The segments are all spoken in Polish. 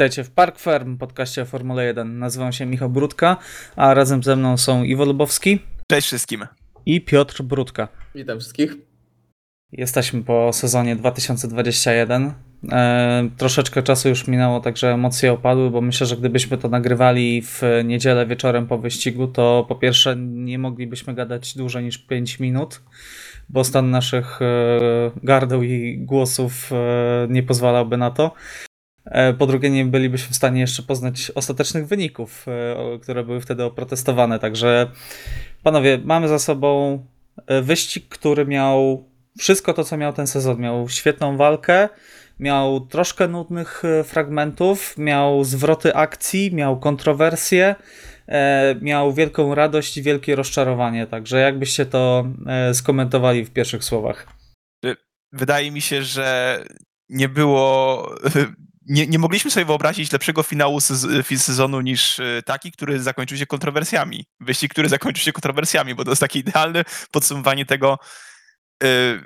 Witajcie w Park Firm, podcaście o Formule 1. Nazywam się Michał Brudka, a razem ze mną są Iwo Lubowski Cześć wszystkim. i Piotr Brudka. Witam wszystkich. Jesteśmy po sezonie 2021. E, troszeczkę czasu już minęło, także emocje opadły, bo myślę, że gdybyśmy to nagrywali w niedzielę wieczorem po wyścigu, to po pierwsze nie moglibyśmy gadać dłużej niż 5 minut, bo stan naszych e, gardeł i głosów e, nie pozwalałby na to. E, Po drugie, nie bylibyśmy w stanie jeszcze poznać ostatecznych wyników, e, które były wtedy oprotestowane. Także, panowie, mamy za sobą e, wyścig, który miał wszystko to, co miał ten sezon. Miał świetną walkę, miał troszkę nudnych fragmentów, miał zwroty akcji, miał kontrowersje, miał wielką radość i wielkie rozczarowanie. Także, jakbyście to skomentowali w pierwszych słowach? Wydaje mi się, że nie było. Nie, nie mogliśmy sobie wyobrazić lepszego finału sez- fi- sezonu niż y, taki, który zakończył się kontrowersjami. Wyścig, który zakończył się kontrowersjami, bo to jest takie idealne podsumowanie tego. y,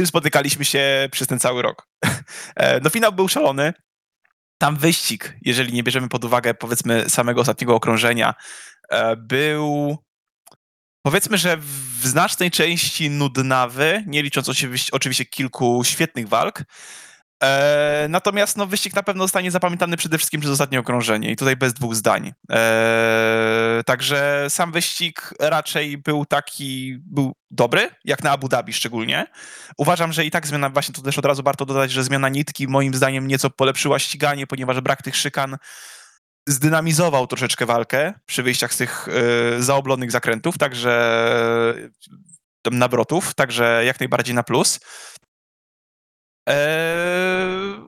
Czym spotykaliśmy się przez ten cały rok. E, No, finał był szalony. Tam wyścig, jeżeli nie bierzemy pod uwagę, powiedzmy, samego ostatniego okrążenia, e, był powiedzmy, że w znacznej części nudnawy, nie licząc oczywiście kilku świetnych walk. E, natomiast no, wyścig na pewno zostanie zapamiętany przede wszystkim przez ostatnie okrążenie i tutaj bez dwóch zdań. E, także sam wyścig raczej był taki, był dobry, jak na Abu Dhabi szczególnie. Uważam, że i tak zmiana, właśnie to też od razu warto dodać, że zmiana nitki moim zdaniem nieco polepszyła ściganie, ponieważ brak tych szykan zdynamizował troszeczkę walkę przy wyjściach z tych y, zaoblonych zakrętów, także tam nawrotów, także jak najbardziej na plus. Eee,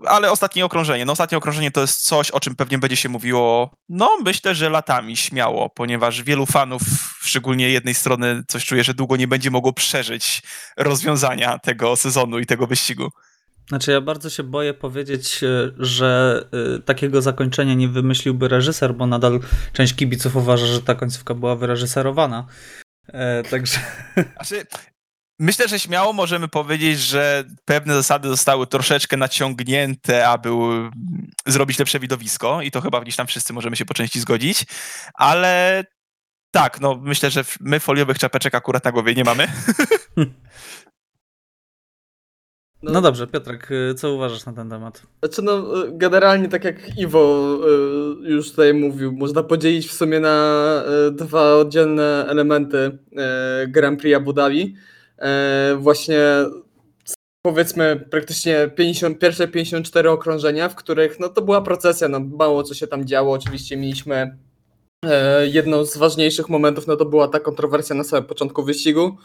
ale ostatnie okrążenie. No ostatnie okrążenie to jest coś, o czym pewnie będzie się mówiło, no myślę, że latami śmiało, ponieważ wielu fanów, szczególnie jednej strony, coś czuje, że długo nie będzie mogło przeżyć rozwiązania tego sezonu i tego wyścigu. Znaczy, ja bardzo się boję powiedzieć, e, że e, takiego zakończenia nie wymyśliłby reżyser, bo nadal część kibiców uważa, że ta końcówka była wyreżyserowana. E, także. Znaczy, myślę, że śmiało możemy powiedzieć, że pewne zasady zostały troszeczkę naciągnięte, aby zrobić lepsze widowisko i to chyba gdzieś tam wszyscy możemy się po części zgodzić, ale tak, no myślę, że my foliowych czapeczek akurat na głowie nie mamy. No dobrze, Piotrek, e, co uważasz na ten temat? Znaczy no, generalnie tak jak Iwo y, już tutaj mówił, można podzielić w sumie na y, dwa oddzielne elementy y, Grand Prix Abu Dhabi. Y, Właśnie powiedzmy praktycznie 50, pierwsze 54 okrążenia, w których no to była procesja, no mało co się tam działo. Oczywiście mieliśmy e, jedną z ważniejszych momentów, no to była ta kontrowersja na samym początku wyścigu.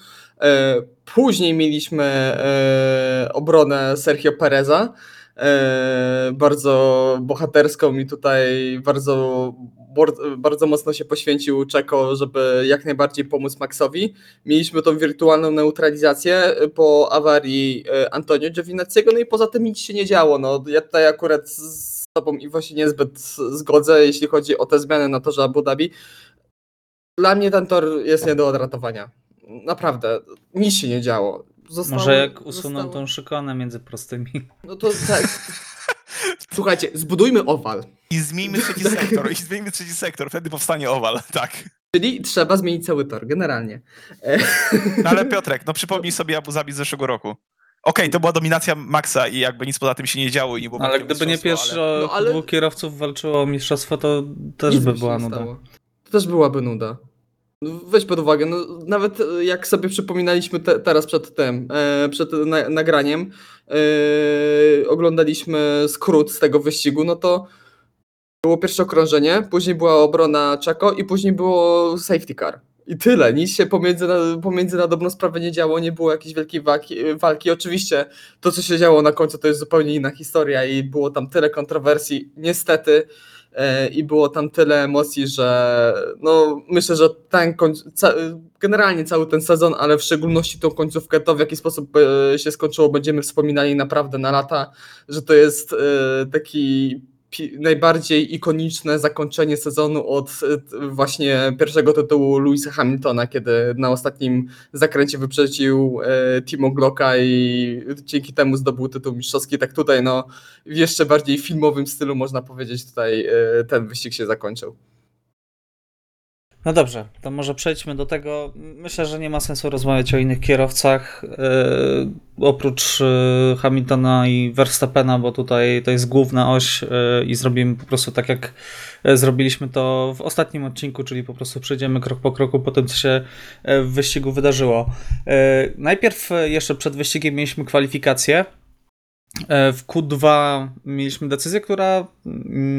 E, Później mieliśmy e, obronę Sergio Pereza, e, bardzo bohaterską i tutaj bardzo, bardzo mocno się poświęcił Czeko, żeby jak najbardziej pomóc Maxowi. Mieliśmy tą wirtualną neutralizację po awarii e, Antonio Giovinazziego, no i poza tym nic się nie działo. No, ja tutaj akurat z tobą Iwo się niezbyt zgodzę, jeśli chodzi o te zmiany na torze Abu Dhabi. Dla mnie ten tor jest nie do odratowania. Naprawdę, nic się nie działo. Zostało, Może jak usuną zostało- tą szykanę między prostymi. No to tak. Słuchajcie, zbudujmy owal. I zmieńmy trzeci sektor, i zmieńmy trzeci sektor, wtedy powstanie owal, tak. Czyli trzeba zmienić cały tor, generalnie. E, No ale Piotrek, no przypomnij sobie Abu Zabi z zeszłego roku. Okej, to była dominacja Maxa i jakby nic poza tym się nie działo i nie było Ale gdyby nie pierwszy ale- No, ale- dwóch kierowców walczyło o mistrzostwo, to też nic by była nuda. stało. To też byłaby nuda. No, Weź pod uwagę, no, nawet e, jak sobie przypominaliśmy te, teraz przed tym, e, przed na, nagraniem, e, oglądaliśmy skrót z tego wyścigu, no to było pierwsze okrążenie, później była obrona Czeko i później było safety car. I tyle, nic się pomiędzy na, pomiędzy na dobrą sprawę nie działo, nie było jakiejś wielkiej walki, walki. Oczywiście to, co się działo na końcu, to jest zupełnie inna historia i było tam tyle kontrowersji, niestety, i było tam tyle emocji, że no, myślę, że ten ca- generalnie cały ten sezon, ale w szczególności tą końcówkę, to w jaki sposób e, się skończyło, będziemy wspominali naprawdę na lata, że to jest e, taki najbardziej ikoniczne zakończenie sezonu od e, właśnie pierwszego tytułu Louisa Hamiltona, kiedy na ostatnim zakręcie wyprzedził e, Timo Glocka i dzięki temu zdobył tytuł mistrzowski. Tak tutaj no, w jeszcze bardziej filmowym stylu można powiedzieć tutaj e, ten wyścig się zakończył. No dobrze, to może przejdźmy do tego. Myślę, że nie ma sensu rozmawiać o innych kierowcach yy, oprócz yy, Hamiltona i Verstappena, bo tutaj to jest główna oś yy, i zrobimy po prostu tak, jak zrobiliśmy to w ostatnim odcinku, czyli po prostu przejdziemy krok po kroku po tym, co się w wyścigu wydarzyło. Najpierw jeszcze przed wyścigiem mieliśmy kwalifikacje. E, w Q2 mieliśmy decyzję, która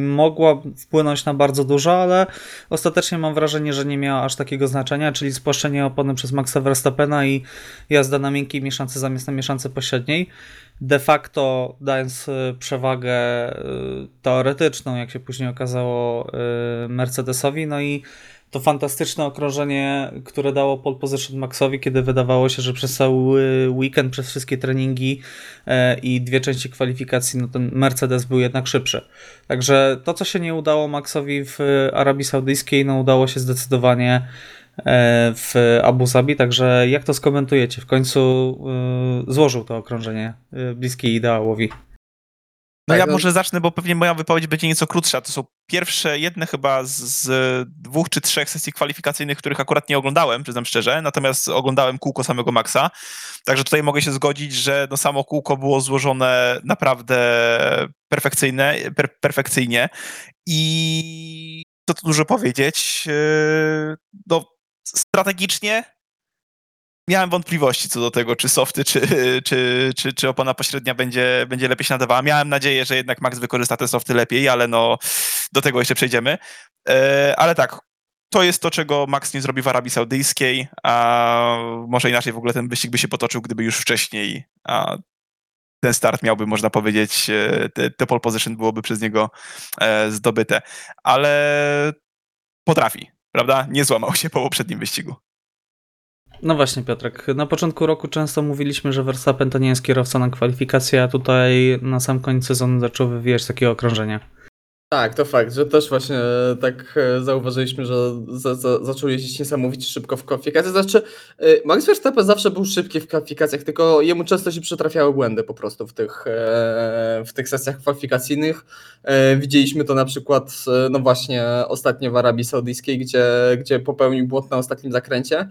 mogła wpłynąć na bardzo dużo, ale ostatecznie mam wrażenie, że nie miała aż takiego znaczenia, czyli spłaszczenie opony przez Maxa Verstappena i jazda na miękkiej mieszance zamiast na mieszance pośredniej. De facto dając e, przewagę e, teoretyczną, jak się później okazało, Mercedesowi, no i to fantastyczne okrążenie, które dało pole position Maxowi, kiedy wydawało się, że przez cały weekend, przez wszystkie treningi e, i dwie części kwalifikacji, no ten Mercedes był jednak szybszy. Także to, co się nie udało Maxowi w Arabii Saudyjskiej, no udało się zdecydowanie e, w Abu Zabi, także jak to skomentujecie? W końcu e, złożył to okrążenie bliskie ideałowi. No tak, ja no... może zacznę, bo pewnie moja wypowiedź będzie nieco krótsza. To są pierwsze, jedne chyba z, z, dwóch czy trzech sesji kwalifikacyjnych, których akurat nie oglądałem, przyznam szczerze, natomiast oglądałem kółko samego Maxa. Także tutaj mogę się zgodzić, że no samo kółko było złożone naprawdę perfekcyjne, per, perfekcyjnie i co tu dużo powiedzieć, yy, no strategicznie miałem wątpliwości co do tego, czy softy, czy, czy, czy, czy opona pośrednia będzie, będzie lepiej się nadawała. Miałem nadzieję, że jednak Max wykorzysta te softy lepiej, ale no do tego jeszcze przejdziemy. E, ale tak, to jest to, czego Max nie zrobi w Arabii Saudyjskiej, a może inaczej w ogóle ten wyścig by się potoczył, gdyby już wcześniej ten start miałby, można powiedzieć, e, te, te pole position byłoby przez niego e, zdobyte. Ale potrafi, prawda? Nie złamał się po poprzednim wyścigu. No właśnie, Piotrek. Na początku roku często mówiliśmy, że Verstappen to nie jest kierowca na kwalifikacje, a tutaj na sam koniec sezonu zaczął wywijać takie okrążenia. Tak, to fakt, że też właśnie e, tak e, zauważyliśmy, że za, za, zaczął jeździć niesamowicie szybko w kwalifikacjach. Znaczy, e, Max Verstappen zawsze był szybki w kwalifikacjach, tylko jemu często się przytrafiały błędy po prostu w tych, w tych sesjach kwalifikacyjnych. Widzieliśmy to na przykład, no właśnie, ostatnio w Arabii Saudyjskiej, gdzie, gdzie popełnił błąd na ostatnim zakręcie.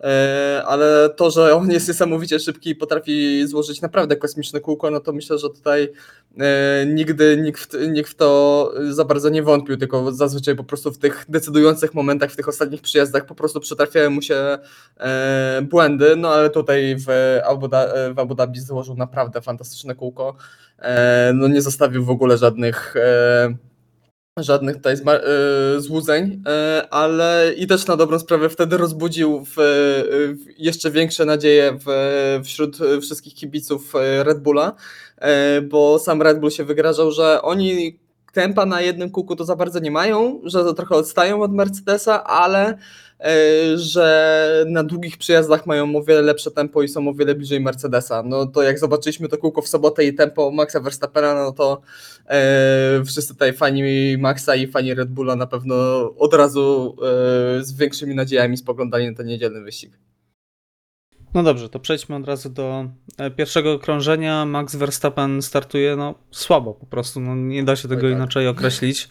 E, ale to, że on jest niesamowicie szybki i potrafi złożyć naprawdę kosmiczne kółko, no to myślę, że tutaj e, nigdy nikt, nikt w to za bardzo nie wątpił, tylko zazwyczaj po prostu w tych decydujących momentach, w tych ostatnich przyjazdach po prostu przytrafiały mu się e, błędy, no ale tutaj w Abu, w Abu Dhabi złożył naprawdę fantastyczne kółko, no nie zostawił w ogóle żadnych żadnych tutaj e, złudzeń, e, ale i też na dobrą sprawę wtedy rozbudził w, w jeszcze większe nadzieje w, wśród wszystkich kibiców e, Red Bulla, bo sam Red Bull się wygrażał, że oni tempa na jednym kółku to za bardzo nie mają, że trochę odstają od Mercedesa, ale E, że na długich przyjazdach mają o wiele lepsze tempo i są o wiele bliżej Mercedesa. No to jak zobaczyliśmy to kółko w sobotę i tempo Maxa Verstappena, no to e, wszyscy tutaj fani Maxa i fani Red Bulla na pewno od razu e, z większymi nadziejami spoglądali na ten niedzielny wyścig. No dobrze, to przejdźmy od razu do e, pierwszego okrążenia. Max Verstappen startuje no słabo po prostu, no, nie da się tego tak. inaczej określić.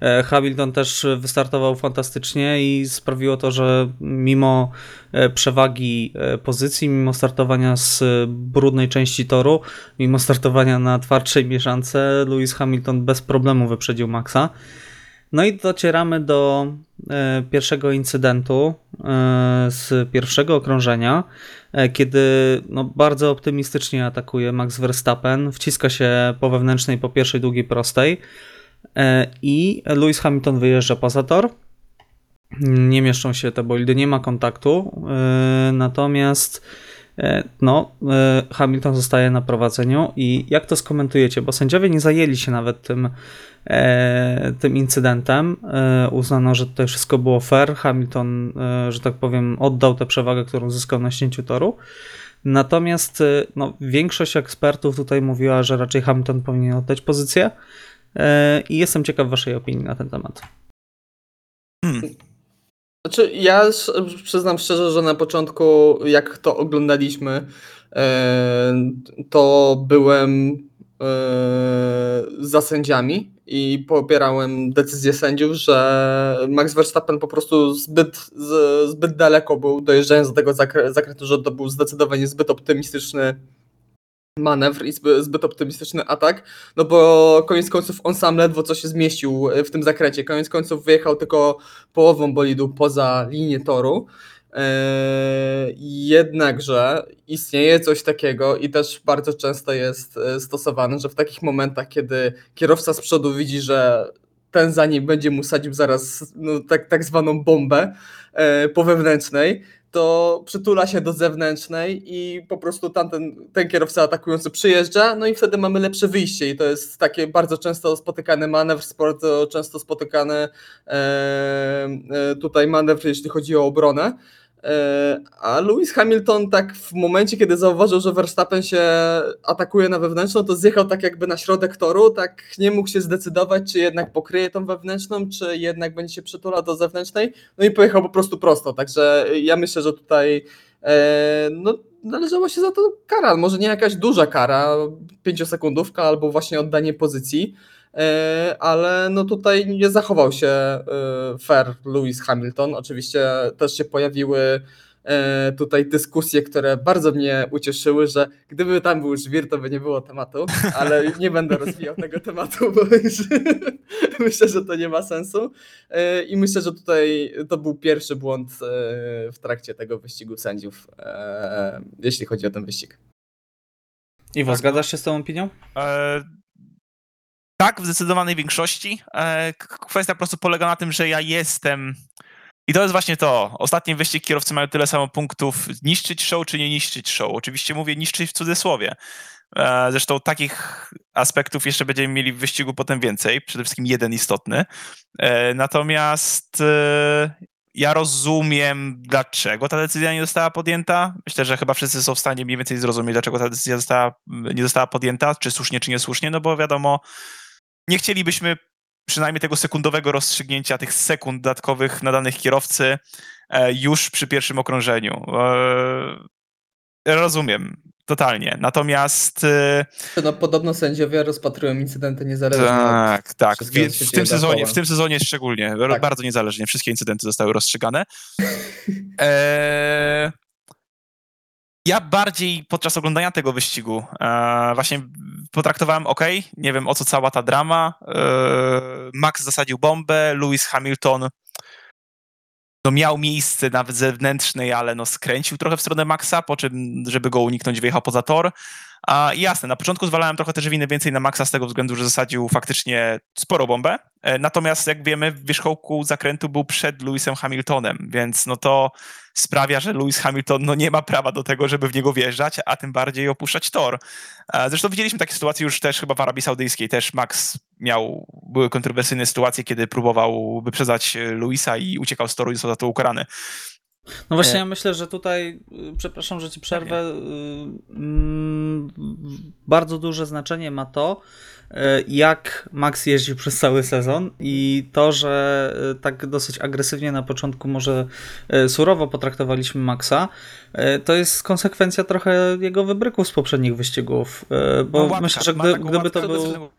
E, Hamilton też wystartował fantastycznie i sprawiło to, że mimo e, przewagi pozycji, mimo startowania z brudnej części toru, mimo startowania na twardszej mieszance, Lewis Hamilton bez problemu wyprzedził Maxa. No i docieramy do e, pierwszego incydentu e, z pierwszego okrążenia, e, kiedy no, bardzo optymistycznie atakuje Max Verstappen, wciska się po wewnętrznej, po pierwszej długiej prostej i Lewis Hamilton wyjeżdża poza tor. Nie mieszczą się te bolidy, nie ma kontaktu, natomiast no, Hamilton zostaje na prowadzeniu i jak to skomentujecie, bo sędziowie nie zajęli się nawet tym tym incydentem. E, uznano, że tutaj wszystko było fair. Hamilton, e, że tak powiem, oddał tę przewagę, którą zyskał na ścięciu toru. Natomiast no, większość ekspertów tutaj mówiła, że raczej Hamilton powinien oddać pozycję. E, I jestem ciekaw Waszej opinii na ten temat. Hmm. Znaczy, ja przyznam szczerze, że na początku, jak to oglądaliśmy, e, to byłem e, za sędziami i popierałem decyzję sędziów, że Max Verstappen po prostu zbyt, zbyt daleko był, dojeżdżając do tego zakre- zakrętu, że to był zdecydowanie zbyt optymistyczny manewr i zbyt, optymistyczny atak, no bo koniec końców on sam ledwo co się zmieścił w tym zakręcie. Koniec końców wyjechał tylko połową bolidu poza linię toru. Eee, Jednakże istnieje coś takiego i też bardzo często jest e, stosowane, że w takich momentach, kiedy kierowca z przodu widzi, że ten za nim będzie mu sadził zaraz no, tak, tak zwaną bombę e, po wewnętrznej, to przytula się do zewnętrznej i po prostu tamten, ten kierowca atakujący przyjeżdża, no i wtedy mamy lepsze wyjście i to jest takie bardzo często spotykany manewr, bardzo często spotykany e, e, tutaj manewr, jeśli chodzi o obronę. E, A Lewis Hamilton tak w momencie, kiedy zauważył, że Verstappen się atakuje na wewnętrzną, to zjechał tak jakby na środek toru, tak nie mógł się zdecydować, czy jednak pokryje tą wewnętrzną, czy jednak będzie się przytulał do zewnętrznej, no i pojechał po prostu prosto, także ja myślę, że tutaj e, no, należało się za to kara, może nie jakaś duża kara, pięciosekundówka albo właśnie oddanie pozycji, ale no tutaj nie zachował się e, fair Lewis Hamilton. Oczywiście też się pojawiły e, tutaj dyskusje, które bardzo mnie ucieszyły, że gdyby tam był żwir, to by nie było tematu, ale nie będę rozwijał tego tematu, bo już myślę, że to nie ma sensu. E, I myślę, że tutaj to był pierwszy błąd e, w trakcie tego wyścigu sędziów, e, jeśli chodzi o ten wyścig. Iwo, Tak, zgadzasz się z tą opinią? E, tak, w zdecydowanej większości. E, kwestia po prostu polega na tym, że ja jestem. I to jest właśnie to. Ostatni wyścig kierowcy mają tyle samo punktów. Niszczyć show czy nie niszczyć show? Oczywiście mówię niszczyć w cudzysłowie. E, Zresztą takich aspektów jeszcze będziemy mieli w wyścigu potem więcej. Przede wszystkim jeden istotny. E, Natomiast ja rozumiem, dlaczego ta decyzja nie została podjęta. Myślę, że chyba wszyscy są w stanie mniej więcej zrozumieć, dlaczego ta decyzja została, nie została podjęta, czy słusznie, czy niesłusznie, no bo wiadomo, nie chcielibyśmy przynajmniej tego sekundowego rozstrzygnięcia, tych sekund dodatkowych nadanych kierowcy e, już przy pierwszym okrążeniu. E, rozumiem, totalnie. Natomiast e, No, podobno sędziowie rozpatrują incydenty niezależnie od tak, tak. się w tym, sezonie, w tym sezonie szczególnie, Tak. bardzo niezależnie, wszystkie incydenty zostały rozstrzygane. Eee, ja bardziej podczas oglądania tego wyścigu e, właśnie potraktowałem, ok, nie wiem o co cała ta drama. E, Max zasadził bombę, Lewis Hamilton no miał miejsce nawet zewnętrznej, ale no skręcił trochę w stronę Maxa, po czym, żeby go uniknąć, wyjechał poza tor. A jasne, na początku zwalałem trochę też winę więcej na Maxa z tego względu, że zasadził faktycznie sporo bombę. E, Natomiast jak wiemy, w wierzchołku zakrętu był przed Lewisem Hamiltonem, więc no to sprawia, że Lewis Hamilton no nie ma prawa do tego, żeby w niego wjeżdżać, a tym bardziej opuszczać tor. E, Zresztą widzieliśmy takie sytuacje już też chyba w Arabii Saudyjskiej. Też Max miał, były kontrowersyjne sytuacje, kiedy próbował wyprzedzać Lewisa i uciekał z toru i został za to ukarany. No właśnie, E. ja myślę, że tutaj, y, przepraszam, że ci przerwę, y, mm, bardzo duże znaczenie ma to, y, jak Max jeździł przez cały sezon i to, że tak dosyć agresywnie na początku może surowo potraktowaliśmy Maxa, to jest konsekwencja trochę jego wybryków z poprzednich wyścigów, bo No, łatka, myślę, że gdy, gdyby to był... agresywnego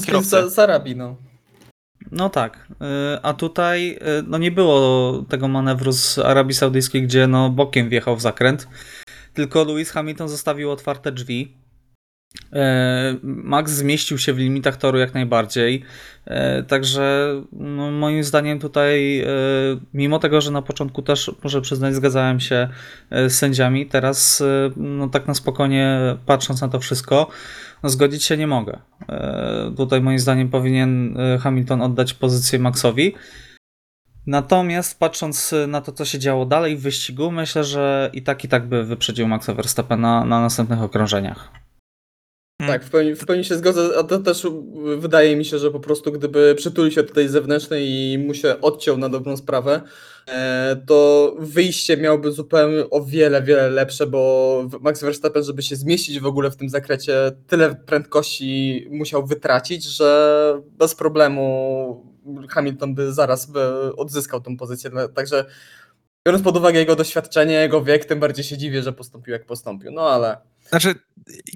Z kierowcę. za- Zarabi, no. Tak, y, a tutaj y, no nie było tego manewru z Arabii Saudyjskiej, gdzie no bokiem wjechał w zakręt, tylko Lewis Hamilton zostawił otwarte drzwi. E, Max zmieścił się w limitach toru jak najbardziej, także no, moim zdaniem tutaj, mimo tego, że na początku też, muszę przyznać, zgadzałem się z sędziami, teraz no, tak na spokojnie patrząc na to wszystko, no, zgodzić się nie mogę. E, Tutaj moim zdaniem powinien e, Hamilton oddać pozycję Maxowi. Natomiast patrząc e, na to, co się działo dalej w wyścigu, myślę, że i tak i tak by wyprzedził Maxa Verstappena na, na następnych okrążeniach. Tak, w pełni, w pełni się zgodzę, a to też wydaje mi się, że po prostu gdyby przytulił się do tej zewnętrznej i mu się odciął na dobrą sprawę, e, to wyjście miałby zupełnie o wiele, wiele lepsze, bo Max Verstappen, żeby się zmieścić w ogóle w tym zakresie, tyle prędkości musiał wytracić, że bez problemu Hamilton by zaraz by odzyskał tą pozycję. Dla- Także biorąc pod uwagę jego doświadczenie, jego wiek, tym bardziej się dziwię, że postąpił jak postąpił. No ale Znaczy,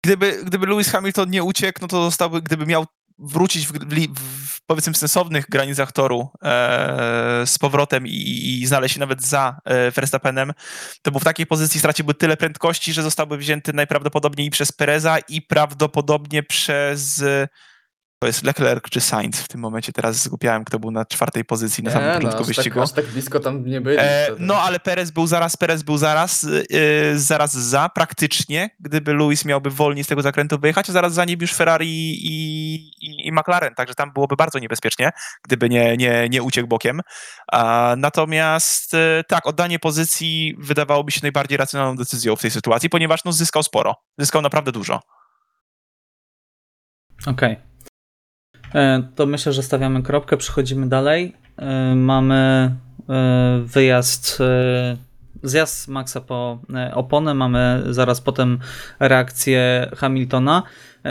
gdyby, gdyby Lewis Hamilton nie uciekł, no to zostałby, gdyby miał wrócić w, w, powiedzmy sensownych granicach toru e, z powrotem i, i znaleźć się nawet za e, Verstappenem, to był w takiej pozycji straciłby tyle prędkości, że zostałby wzięty najprawdopodobniej i przez Pereza i prawdopodobnie przez to jest Leclerc czy Sainz w tym momencie, teraz zgubiałem, kto był na czwartej pozycji na samym początku aż wyścigu. Tak, tak blisko tam nie byli. E, no, ale Perez był zaraz, Perez był zaraz, y, zaraz za, praktycznie, gdyby Lewis miałby wolniej z tego zakrętu wyjechać, a zaraz za nim już Ferrari i, i, i McLaren, także tam byłoby bardzo niebezpiecznie, gdyby nie, nie, nie uciekł bokiem. A, natomiast y, tak, oddanie pozycji wydawałoby się najbardziej racjonalną decyzją w tej sytuacji, ponieważ no, zyskał sporo, zyskał naprawdę dużo. Okej. E, To myślę, że stawiamy kropkę, przechodzimy dalej. E, Mamy e, wyjazd, e, zjazd Maxa po e, oponę, mamy zaraz potem reakcję Hamiltona.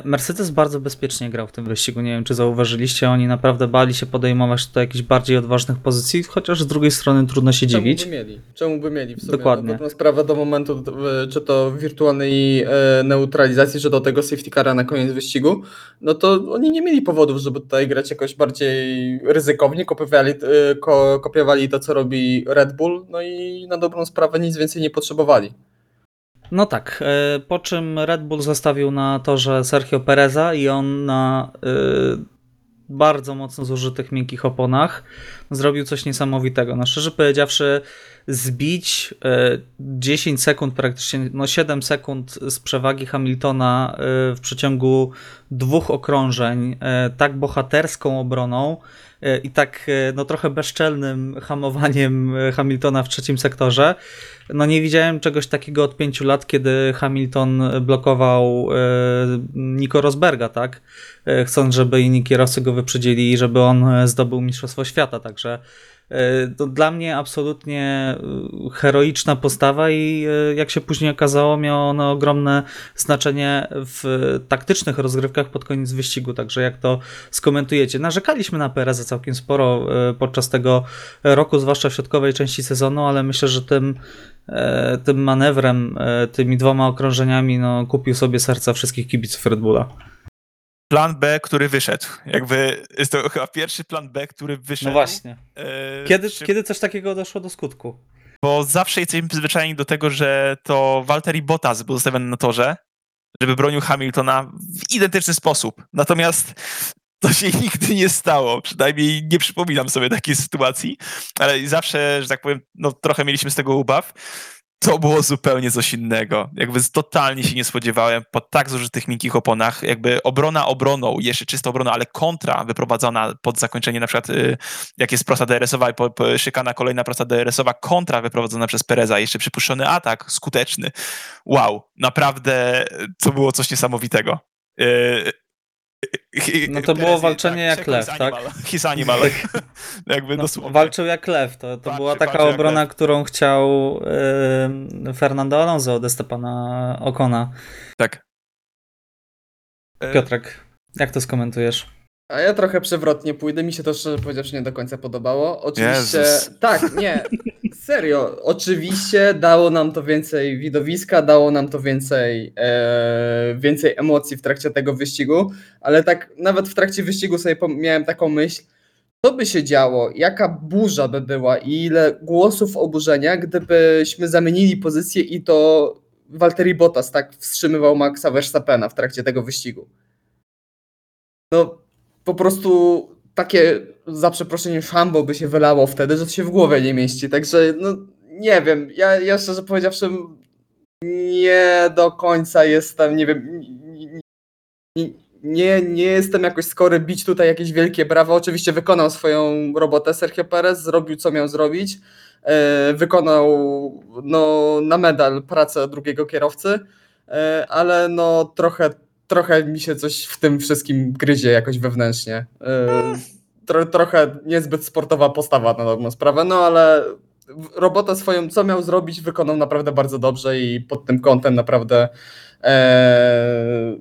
Mercedes bardzo bezpiecznie grał w tym wyścigu, nie wiem czy zauważyliście, oni naprawdę bali się podejmować tutaj jakichś bardziej odważnych pozycji, chociaż z drugiej strony trudno się Czemu dziwić. by mieli? Czemu by mieli w sumie? Dokładnie. Na dobrą sprawę do momentu, e, czy to wirtualnej e, neutralizacji, czy do tego safety cara na koniec wyścigu, no to oni nie mieli powodów, żeby tutaj grać jakoś bardziej ryzykownie, kopiowali, e, ko, kopiowali to, co robi Red Bull, no i na dobrą sprawę nic więcej nie potrzebowali. No tak, e, po czym Red Bull zostawił na torze Sergio Pereza i on na e, bardzo mocno zużytych miękkich oponach zrobił coś niesamowitego. No szczerze powiedziawszy, zbić e, 10 sekund, praktycznie no 7 sekund z przewagi Hamiltona e, w przeciągu dwóch okrążeń e, tak bohaterską obroną e, i tak e, no trochę bezczelnym hamowaniem e, Hamiltona w trzecim sektorze. No nie widziałem czegoś takiego od pięciu lat, kiedy Hamilton blokował e, Nico Rosberga, tak? E, chcąc, żeby inni kierowcy go wyprzedzili i żeby on e, zdobył Mistrzostwo Świata, także e, to dla mnie absolutnie e, heroiczna postawa i e, jak się później okazało, miało ono ogromne znaczenie w taktycznych rozgrywkach pod koniec wyścigu, także jak to skomentujecie. Narzekaliśmy na Pereza całkiem sporo podczas tego roku, zwłaszcza w środkowej części sezonu, ale myślę, że tym tym manewrem, tymi dwoma okrążeniami, no, kupił sobie serca wszystkich kibiców Red Bulla. Plan B, który wyszedł. Jakby jest to chyba pierwszy plan B, który wyszedł. No właśnie. E, Kiedy, przy- kiedy coś takiego doszło do skutku? Bo zawsze jesteśmy przyzwyczajeni do tego, że to Valtteri Bottas był zostawiony na torze, żeby bronił Hamiltona w identyczny sposób. Natomiast to się nigdy nie stało. Przynajmniej nie przypominam sobie takiej sytuacji, ale zawsze, że tak powiem, no trochę mieliśmy z tego ubaw. To było zupełnie coś innego. Jakby totalnie się nie spodziewałem po tak zużytych miękkich oponach. Jakby obrona obroną, jeszcze czysta obrona, ale kontra wyprowadzona pod zakończenie, na przykład y, jak jest prosta DRS-owa i po, po, szykana kolejna prosta DRS-owa, kontra wyprowadzona przez Pereza, jeszcze przypuszczony atak skuteczny. Wow, naprawdę to było coś niesamowitego. Y, No to było walczenie jak czekał, lew, tak? He's animal. Jakby No, dosłownie. walczył jak lew. To, to Walczy- była taka jak obrona, którą chciał y, Fernando Alonso od Estepana Okona. Tak. E, Piotrek, jak to skomentujesz? A ja trochę przewrotnie pójdę, mi się to szczerze powiedziawszy nie do końca podobało. Oczywiście, Jezus. tak, nie, serio, oczywiście dało nam to więcej widowiska, dało nam to więcej, e, więcej emocji w trakcie tego wyścigu, ale tak nawet w trakcie wyścigu sobie miałem taką myśl, co by się działo, jaka burza by była i ile głosów oburzenia, gdybyśmy zamienili pozycję i to Valtteri Bottas tak wstrzymywał Maxa Verstappena w trakcie tego wyścigu. No, po prostu takie, za przeproszeniem, szambo by się wylało wtedy, że to się w głowie nie mieści. Także, no, nie wiem, ja, ja szczerze powiedziawszy nie do końca jestem, nie wiem, nie, nie, jestem jakoś skory bić tutaj jakieś wielkie brawa. Oczywiście wykonał swoją robotę Sergio Perez, zrobił co miał zrobić. E, wykonał no, na medal pracę drugiego kierowcy, e, ale no trochę trochę mi się coś w tym wszystkim gryzie jakoś wewnętrznie. Tro, trochę niezbyt sportowa postawa na dobrą sprawę, no ale robotę swoją, co miał zrobić, wykonał naprawdę bardzo dobrze i pod tym kątem naprawdę e,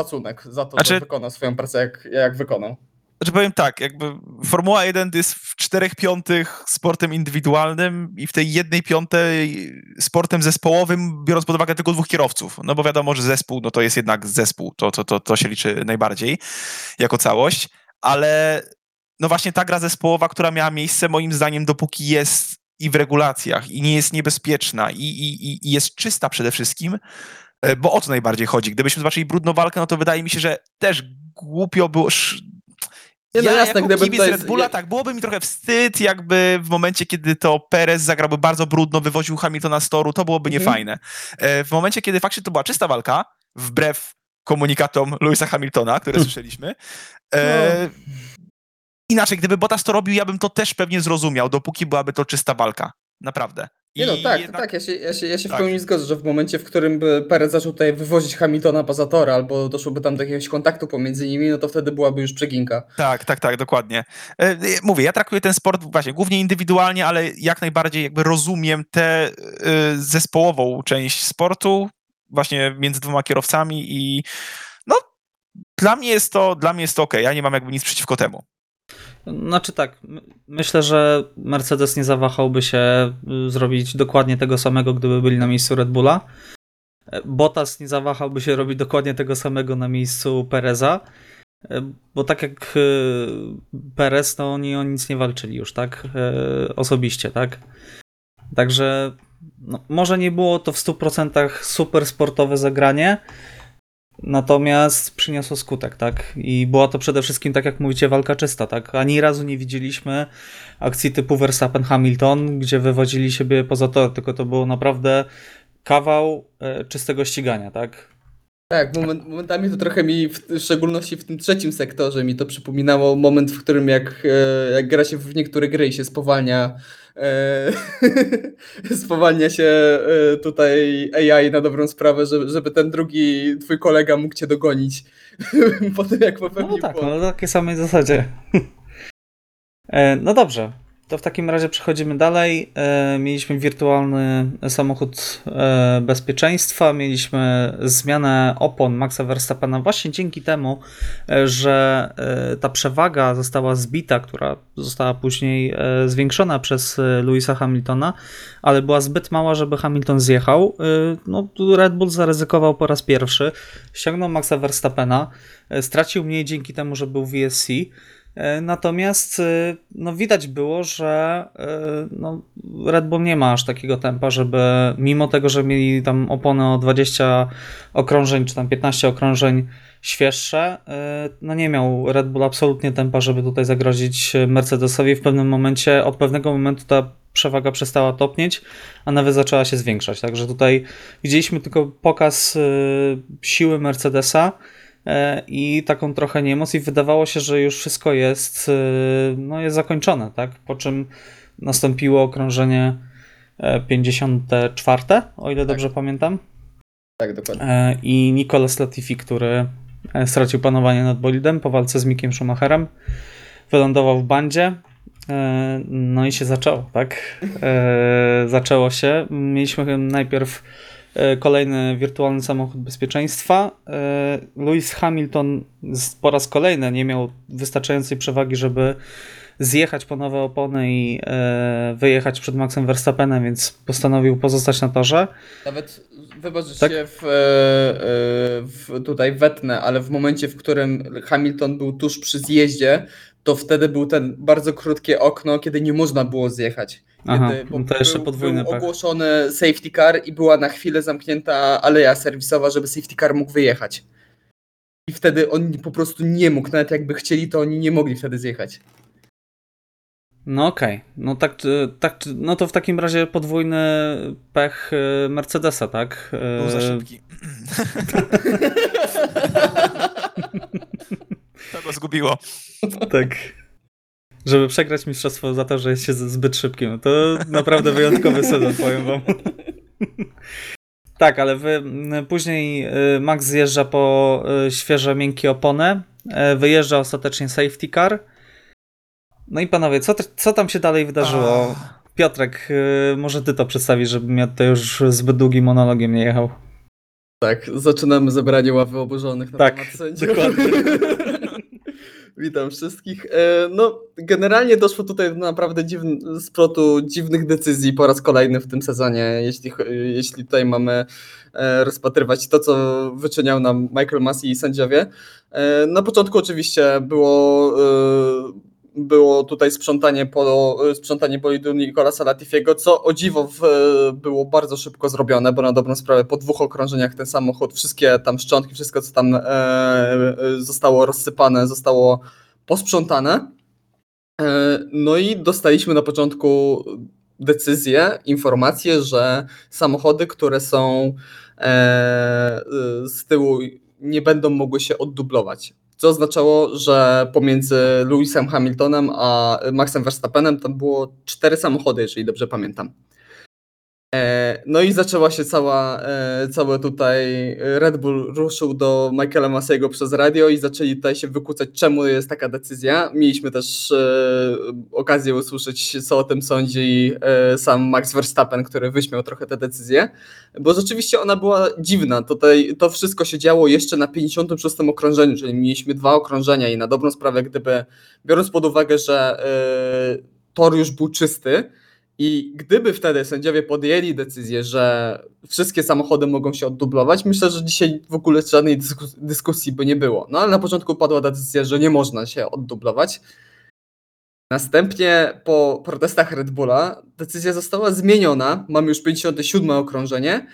szacunek za to, Znaczy- że wykonał swoją pracę jak, jak wykonał. Znaczy powiem tak, jakby Formuła 1 to jest w 4 piątych sportem indywidualnym i w tej jednej piątej sportem zespołowym, biorąc pod uwagę tylko dwóch kierowców. No bo wiadomo, że zespół no to jest jednak zespół, to, to, to, to się liczy najbardziej jako całość, ale no właśnie ta gra zespołowa, która miała miejsce moim zdaniem dopóki jest i w regulacjach i nie jest niebezpieczna i, i, i- jest czysta przede wszystkim, e, bo o to najbardziej chodzi. Gdybyśmy zobaczyli brudną walkę, no to wydaje mi się, że też głupio było... Nie, no ja jasne, jako gdyby kibic tutaj- Red Bulla, tak, byłoby mi trochę wstyd, jakby w momencie, kiedy to Perez zagrałby bardzo brudno, wywoził Hamiltona z toru, to byłoby Mhm. niefajne. E, W momencie, kiedy faktycznie to była czysta walka, wbrew komunikatom Louisa Hamiltona, które słyszeliśmy, e, inaczej, gdyby Bottas to robił, ja bym to też pewnie zrozumiał, dopóki byłaby to czysta walka. Naprawdę. Nie no, I tak, jednak- tak, ja się, ja się, ja się Tak. w pełni zgodzę, że w momencie, w którym by Perez zaczął tutaj wywozić Hamiltona poza tor, albo doszłoby tam do jakiegoś kontaktu pomiędzy nimi, no to wtedy byłaby już przeginka. Tak, tak, tak, dokładnie. E, e, Mówię, ja traktuję ten sport właśnie głównie indywidualnie, ale jak najbardziej jakby rozumiem tę e, zespołową część sportu, właśnie między dwoma kierowcami i no, dla mnie jest to, dla mnie jest to okej, ja nie mam jakby nic przeciwko temu. Znaczy tak, my- myślę, że Mercedes nie zawahałby się y, zrobić dokładnie tego samego, gdyby byli na miejscu Red Bulla. E, Bottas nie zawahałby się robić dokładnie tego samego na miejscu Pereza, e, bo tak jak y, Perez, to oni o nic nie walczyli już, tak? E, Osobiście, tak? Także no, może nie było to w 100% super sportowe zagranie, Natomiast przyniosło skutek, tak? I była to przede wszystkim, tak jak mówicie, walka czysta, tak? Ani razu nie widzieliśmy akcji typu Verstappen-Hamilton, gdzie wywozili siebie poza tor, tylko to było naprawdę kawał e, czystego ścigania, tak? Tak, moment, momentami to trochę mi, w w szczególności w tym trzecim sektorze, mi to przypominało moment, w którym jak, e, jak gra się w niektóre gry i się spowalnia, spowalnia się e, tutaj AI na dobrą sprawę, żeby, żeby ten drugi twój kolega mógł cię dogonić po tym, jak No popełnił tak, błąd. no na takiej samej zasadzie. E, No dobrze, to w takim razie przechodzimy dalej. E, Mieliśmy wirtualny samochód e, bezpieczeństwa, mieliśmy zmianę opon Maxa Verstappena właśnie dzięki temu, e, że ta przewaga została zbita, która została później zwiększona przez Louisa Hamiltona, ale była zbyt mała, żeby Hamilton zjechał. No, Red Bull zaryzykował po raz pierwszy, ściągnął Maxa Verstappena, stracił mniej dzięki temu, że był VSC. E, Natomiast e, no, widać było, że e, no, Red Bull nie ma aż takiego tempa, żeby mimo tego, że mieli tam opony o 20 okrążeń, czy tam 15 okrążeń świeższe, no nie miał Red Bull absolutnie tempa, żeby tutaj zagrozić Mercedesowi. W pewnym momencie, od pewnego momentu ta przewaga przestała topnieć, a nawet zaczęła się zwiększać. Także tutaj widzieliśmy tylko pokaz siły Mercedesa i taką trochę niemoc i wydawało się, że już wszystko jest, e, no jest zakończone, tak? Po czym nastąpiło okrążenie e, 54, o ile dobrze pamiętam. Tak, dokładnie. E, I Nicolas Latifi, który e, stracił panowanie nad bolidem po walce z Mickiem Schumacherem, wylądował w bandzie. e, No i się zaczęło, tak? E, Zaczęło się. Mieliśmy najpierw e, kolejny wirtualny samochód bezpieczeństwa. E, Lewis Hamilton po raz kolejny nie miał wystarczającej przewagi, żeby zjechać po nowe opony i e, wyjechać przed Maxem Verstappenem, więc postanowił pozostać na torze. Nawet wybacz, że Tak? się w, e, e, w, tutaj wetnę, ale w momencie, w którym Hamilton był tuż przy zjeździe, to wtedy był ten bardzo krótkie okno, kiedy nie można było zjechać. Aha, bo no to jeszcze był, podwójny był ogłoszony safety car i była na chwilę zamknięta aleja serwisowa, żeby safety car mógł wyjechać. I wtedy on po prostu nie mógł, nawet jakby chcieli, to oni nie mogli wtedy zjechać. No okej, no tak, e, tak, no to w takim razie podwójny pech e, Mercedesa, tak? E, Był za szybki. to go zgubiło. Tak. Żeby przegrać mistrzostwo za to, że jest się zbyt szybkim. To naprawdę wyjątkowy sezon, powiem wam. Tak, ale wy, później y, Max zjeżdża po y, świeże, miękkie opony, y, wyjeżdża ostatecznie safety car. No i panowie, co, co tam się dalej wydarzyło? Piotrek, y, może ty to przedstawisz, żebym ja tutaj już zbyt długim monologiem nie jechał. Tak, zaczynamy zebranie ławy oburzonych na Tak, temat sędziów. dokładnie. Witam wszystkich. E, No, generalnie doszło tutaj do naprawdę dziwn- splotu dziwnych decyzji po raz kolejny w tym sezonie, jeśli, jeśli tutaj mamy e, rozpatrywać to, co wyczyniał nam Michael Massey i sędziowie. E, Na początku oczywiście było, było tutaj sprzątanie, po, sprzątanie bolidu Nicolasa Latifiego, co o dziwo w, było bardzo szybko zrobione, bo na dobrą sprawę po dwóch okrążeniach ten samochód, wszystkie tam szczątki, wszystko co tam e, e, zostało rozsypane, zostało posprzątane. E, no i dostaliśmy na początku decyzję, informację, że samochody, które są e, e, z tyłu nie będą mogły się oddublować. Co oznaczało, że pomiędzy Lewisem Hamiltonem a Maxem Verstappenem tam było cztery samochody, jeżeli dobrze pamiętam. E, No i zaczęła się cała, e, cały tutaj Red Bull ruszył do Michaela Masego przez radio i zaczęli tutaj się wykłócać, czemu jest taka decyzja. Mieliśmy też e, okazję usłyszeć, co o tym sądzi e, sam Max Verstappen, który wyśmiał trochę tę decyzję, bo rzeczywiście ona była dziwna. Tutaj to wszystko się działo jeszcze na 56 okrążeniu, czyli mieliśmy dwa okrążenia i na dobrą sprawę, gdyby, biorąc pod uwagę, że e, tor już był czysty, i gdyby wtedy sędziowie podjęli decyzję, że wszystkie samochody mogą się oddublować, myślę, że dzisiaj w ogóle żadnej dyskus- dyskusji by nie było. No ale na początku padła decyzja, że nie można się oddublować. Następnie po protestach Red Bulla decyzja została zmieniona. Mamy już 57 okrążenie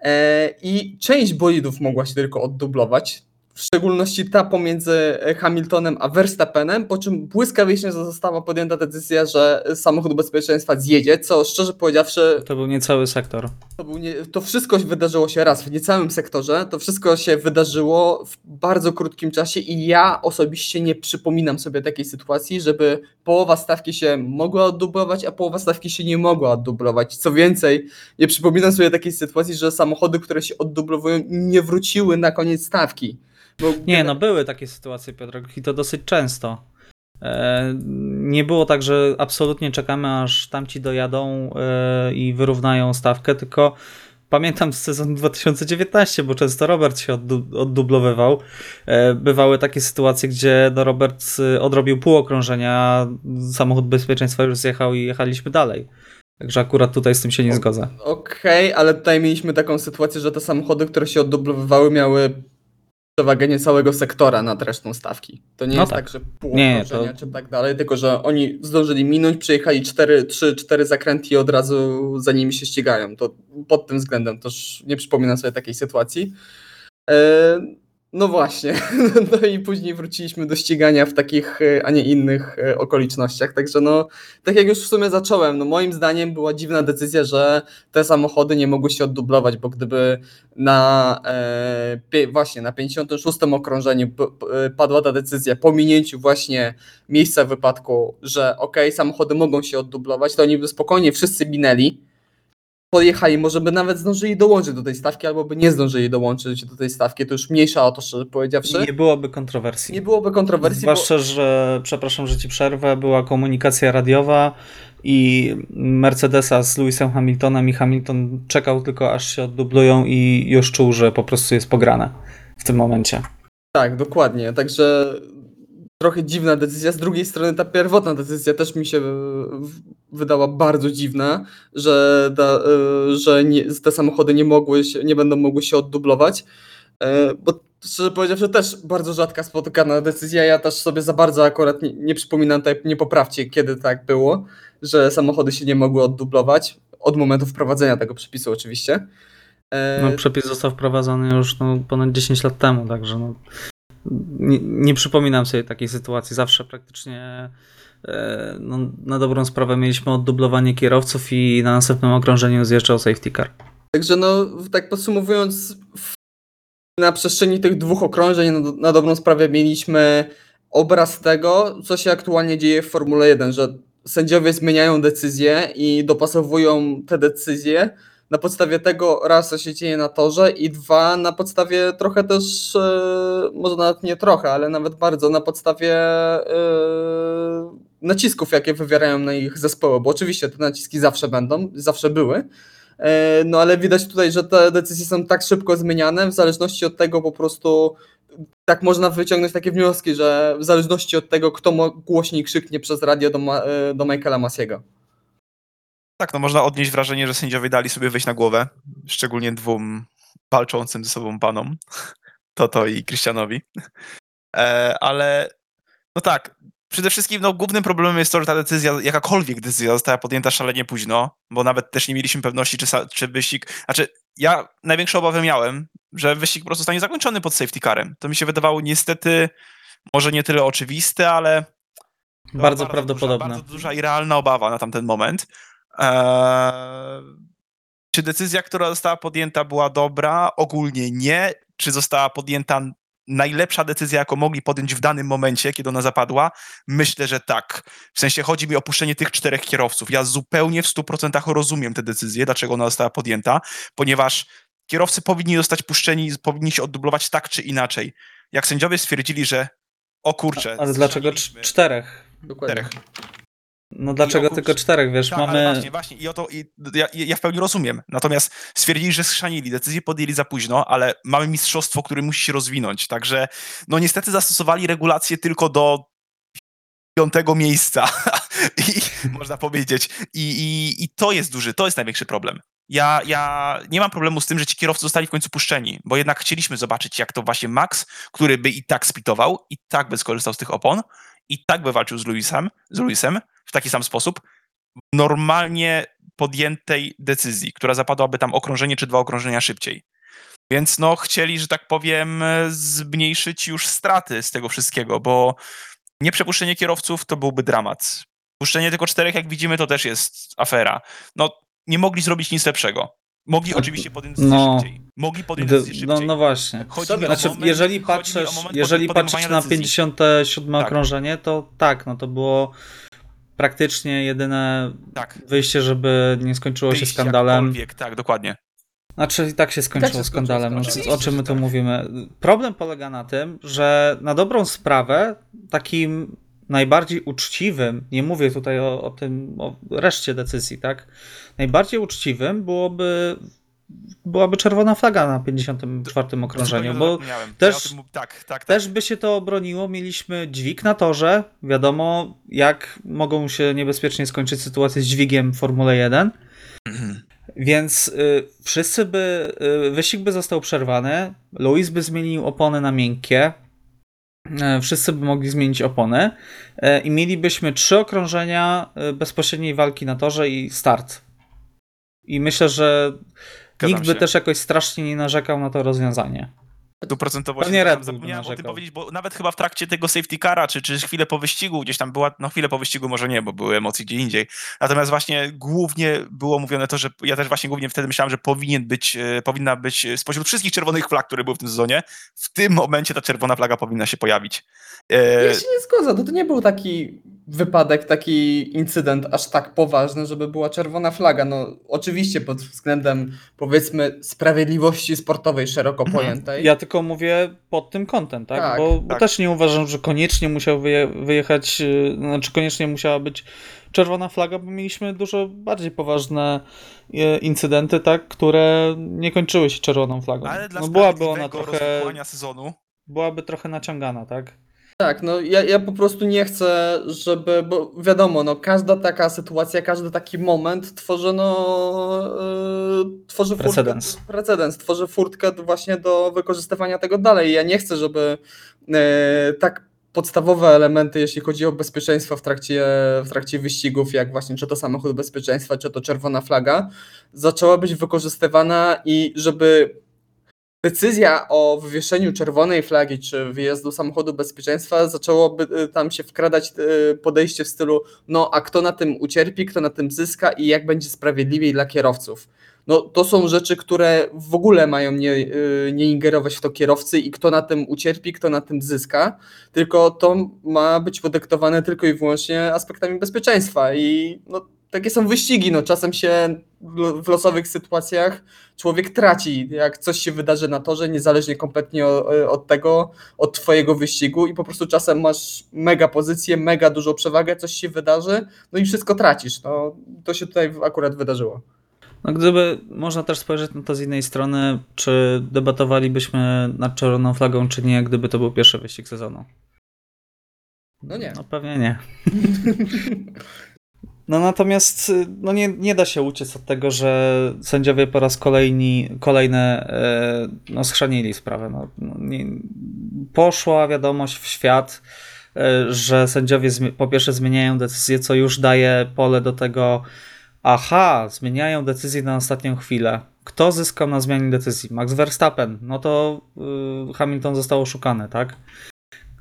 e, i część bolidów mogła się tylko oddublować. W szczególności ta pomiędzy Hamiltonem a Verstappenem, po czym błyskawicznie została podjęta decyzja, że samochód bezpieczeństwa zjedzie, co szczerze powiedziawszy To był niecały sektor. to, był nie, to wszystko wydarzyło się raz w niecałym sektorze. To wszystko się wydarzyło w bardzo krótkim czasie i ja osobiście nie przypominam sobie takiej sytuacji, żeby połowa stawki się mogła oddublować, a połowa stawki się nie mogła oddublować. Co więcej, nie przypominam sobie takiej sytuacji, że samochody, które się oddublowują, nie wróciły na koniec stawki. Bo Nie, no były takie sytuacje, Piotrek, i to dosyć często. E, Nie było tak, że absolutnie czekamy, aż tamci dojadą e, i wyrównają stawkę, tylko pamiętam z sezonu 2019, bo często Robert się oddu- oddublowywał. E, Bywały takie sytuacje, gdzie no Robert y, odrobił pół okrążenia, samochód bezpieczeństwa już zjechał i jechaliśmy dalej. Także akurat tutaj z tym się nie zgodzę. Okej, ale tutaj mieliśmy taką sytuację, że te samochody, które się oddublowywały, miały przewagę niecałego sektora nad resztą stawki. To nie No jest tak. tak, że pół Nie, to- czy tak dalej, tylko że oni zdążyli minąć, przejechali 4, 3, 4 zakręty i od razu za nimi się ścigają. To pod tym względem też nie przypominam sobie takiej sytuacji. E, No właśnie, no i później wróciliśmy do ścigania w takich, e, a nie innych e, okolicznościach. Także no, tak jak już w sumie zacząłem, no moim zdaniem była dziwna decyzja, że te samochody nie mogły się oddublować, bo gdyby na e, właśnie na 56 okrążeniu p, padła ta decyzja po minięciu właśnie miejsca wypadku, że ok, samochody mogą się oddublować, to oni by spokojnie wszyscy minęli, podjechali, może by nawet zdążyli dołączyć do tej stawki, albo by nie zdążyli dołączyć do tej stawki, to już mniejsza o to, szczerze powiedziawszy. Nie byłoby kontrowersji. Nie byłoby kontrowersji, bo... Zwłaszcza, że, przepraszam, że ci przerwę, była komunikacja radiowa i Mercedesa z Lewisem Hamiltonem i Hamilton czekał tylko aż się oddublują i już czuł, że po prostu jest pograne w tym momencie. Tak, dokładnie. Także trochę dziwna decyzja. Z drugiej strony ta pierwotna decyzja też mi się e, wydała bardzo dziwna, że, e, że nie, te samochody nie mogły się, nie będą mogły się oddublować. E, Bo szczerze powiedziawszy też bardzo rzadka spotykana decyzja. Ja też sobie za bardzo akurat nie, nie przypominam, nie poprawcie, kiedy tak było, że samochody się nie mogły oddublować. Od momentu wprowadzenia tego przepisu oczywiście. No, przepis został wprowadzony już no, ponad 10 lat temu, także no, nie, nie przypominam sobie takiej sytuacji. Zawsze praktycznie e, no, na dobrą sprawę mieliśmy oddublowanie kierowców i na następnym okrążeniu zjeżdżał safety car. Także no, tak podsumowując, na przestrzeni tych dwóch okrążeń na, na dobrą sprawę mieliśmy obraz tego, co się aktualnie dzieje w Formule 1, że sędziowie zmieniają decyzje i dopasowują te decyzje na podstawie tego raz, co się dzieje na torze i dwa, na podstawie trochę też, e, może nawet nie trochę, ale nawet bardzo, na podstawie e, nacisków, jakie wywierają na ich zespoły, bo oczywiście te naciski zawsze będą, zawsze były, e, no ale widać tutaj, że te decyzje są tak szybko zmieniane, w zależności od tego po prostu, tak można wyciągnąć takie wnioski, że w zależności od tego, kto głośniej krzyknie przez radio do, Ma- do Michaela Masiego. Tak, no można odnieść wrażenie, że sędziowie dali sobie wejść na głowę, szczególnie dwóm walczącym ze sobą panom, Toto i Krystianowi. E, ale no tak, przede wszystkim no, głównym problemem jest to, że ta decyzja, jakakolwiek decyzja została podjęta szalenie późno, bo nawet też nie mieliśmy pewności, czy, czy wyścig, znaczy ja największą obawę miałem, że wyścig po prostu zostanie zakończony pod safety carem. To mi się wydawało niestety może nie tyle oczywiste, ale Bardzo Duża, prawdopodobne. bardzo duża i realna obawa na tamten moment. Eee, czy decyzja, która została podjęta, była dobra? Ogólnie nie. Czy została podjęta najlepsza decyzja, jaką mogli podjąć w danym momencie, kiedy ona zapadła? Myślę, że tak. W sensie chodzi mi o puszczenie tych czterech kierowców. Ja zupełnie w 100% rozumiem tę decyzję, dlaczego ona została podjęta, ponieważ kierowcy powinni zostać puszczeni, powinni się oddublować tak czy inaczej. Jak sędziowie stwierdzili, że o kurczę, Ale dlaczego czterech? Dokładnie. czterech. No dlaczego tylko czterech, wiesz, Tak, mamy... właśnie, właśnie. I o to, i ja, ja w pełni rozumiem. Natomiast stwierdzili, że schrzanili, decyzję podjęli za późno, ale mamy mistrzostwo, które musi się rozwinąć. Także, no niestety zastosowali regulacje tylko do piątego miejsca. I można powiedzieć. I, i, I to jest duży, to jest największy problem. Ja, ja nie mam problemu z tym, że ci kierowcy zostali w końcu puszczeni, bo jednak chcieliśmy zobaczyć, jak to właśnie Max, który by i tak spitował, i tak by skorzystał z tych opon, i tak by walczył z Luisem, z Luisem w taki sam sposób, normalnie podjętej decyzji, która zapadłaby tam okrążenie czy dwa okrążenia szybciej. Więc no chcieli, że tak powiem, zmniejszyć już straty z tego wszystkiego, bo nieprzepuszczenie kierowców to byłby dramat. Puszczenie tylko czterech, jak widzimy, to też jest afera. No, nie mogli zrobić nic lepszego. Mogli A- oczywiście podjąć decyzję no. szybciej. Mogli podjąć decyzję no, szybciej. no właśnie. Chodzi o Znaczy, moment- jeżeli patrzysz, jeżeli patrzysz na decyzji. 57 Tak. okrążenie, to tak, no to było praktycznie jedyne Tak. wyjście, żeby nie skończyło się Wyjść skandalem. jakkolwiek, Tak, dokładnie. Znaczy i tak się skończyło skończyło skandalem, no, skandalem. o czym my tu Tak. mówimy. Problem polega na tym, że na dobrą sprawę takim najbardziej uczciwym, nie mówię tutaj o, o tym, o reszcie decyzji, tak? Najbardziej uczciwym byłoby byłaby czerwona flaga na 54 okrążeniu, Zupełnie bo też- Ja tak, tak, tak. też by się to obroniło. Mieliśmy dźwig na torze. Wiadomo, jak mogą się niebezpiecznie skończyć sytuacje z dźwigiem w Formule 1. Więc y, wszyscy by, y, wyścig by został przerwany, Luis by zmienił opony na miękkie, y, wszyscy by mogli zmienić opony y, i mielibyśmy trzy okrążenia y, bezpośredniej walki na torze i start. I myślę, że Zgadzam nikt by się. też jakoś strasznie nie narzekał na to rozwiązanie. Stuprocentowo Pewnie się Red Zapomniałem o tym powiedzieć, bo nawet chyba w trakcie tego safety cara, czy, czy chwilę po wyścigu, gdzieś tam była, no chwilę po wyścigu może nie, bo były emocje gdzie indziej. Natomiast właśnie głównie było mówione to, że ja też właśnie głównie wtedy myślałem, że powinien być, e, powinna być spośród wszystkich czerwonych flag, które były w tym sezonie, w tym momencie ta czerwona flaga powinna się pojawić. E, Ja się nie zgodzę, to, to nie był taki wypadek, taki incydent aż tak poważny, żeby była czerwona flaga. No oczywiście pod względem powiedzmy sprawiedliwości sportowej szeroko Mhm. pojętej. Ja tylko mówię pod tym kątem, tak? Tak, bo, bo tak. też nie uważam, że koniecznie musiał wyje, wyjechać, yy, znaczy koniecznie musiała być czerwona flaga, bo mieliśmy dużo bardziej poważne yy, incydenty, tak, które nie kończyły się czerwoną flagą. ale dla no byłaby ona trochę, sezonu byłaby trochę naciągana, tak? Tak, no ja, ja po prostu nie chcę, żeby, bo wiadomo, no każda taka sytuacja, każdy taki moment tworzy no, yy, tworzy Precedens. furtkę, precedens, tworzy furtkę właśnie do wykorzystywania tego dalej. Ja nie chcę, żeby yy, tak podstawowe elementy, jeśli chodzi o bezpieczeństwo w trakcie, w trakcie wyścigów, jak właśnie czy to samochód bezpieczeństwa, czy to czerwona flaga, zaczęła być wykorzystywana i żeby decyzja o wywieszeniu czerwonej flagi czy wyjazdu samochodu bezpieczeństwa zaczęłoby y, tam się wkradać y, podejście w stylu no a kto na tym ucierpi, kto na tym zyska i jak będzie sprawiedliwiej dla kierowców. No to są rzeczy, które w ogóle mają nie, y, nie ingerować w to kierowcy i kto na tym ucierpi, kto na tym zyska, tylko to ma być podyktowane tylko i wyłącznie aspektami bezpieczeństwa i no takie są wyścigi, no czasem się w losowych sytuacjach człowiek traci, jak coś się wydarzy na torze, niezależnie kompletnie o- od tego, od twojego wyścigu i po prostu czasem masz mega pozycję, mega dużą przewagę, coś się wydarzy, no i wszystko tracisz. No, to się tutaj akurat wydarzyło. No gdyby można też spojrzeć na to z innej strony, czy debatowalibyśmy nad czerwoną flagą, czy nie, gdyby to był pierwszy wyścig sezonu? No nie. No pewnie nie. No natomiast y, no nie, nie da się uciec od tego, że sędziowie po raz kolejny, kolejny no, schrzanili sprawę. No, no, nie, poszła wiadomość w świat, e, że sędziowie po pierwsze zmieniają decyzję, co już daje pole do tego, aha, zmieniają decyzję na ostatnią chwilę. Kto zyskał na zmianie decyzji? Max Verstappen. No to y, Hamilton został oszukany, tak?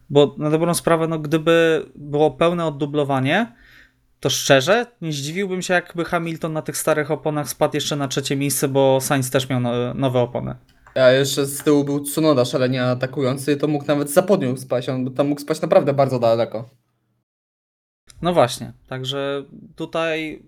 Bo na dobrą sprawę, no gdyby było pełne oddublowanie, to szczerze nie zdziwiłbym się, jakby Hamilton na tych starych oponach spadł jeszcze na trzecie miejsce, bo Sainz też miał no, nowe opony. A jeszcze z tyłu był Tsunoda szalenie atakujący, to mógł nawet za podium spaść, on tam mógł spać naprawdę bardzo daleko. No właśnie, także tutaj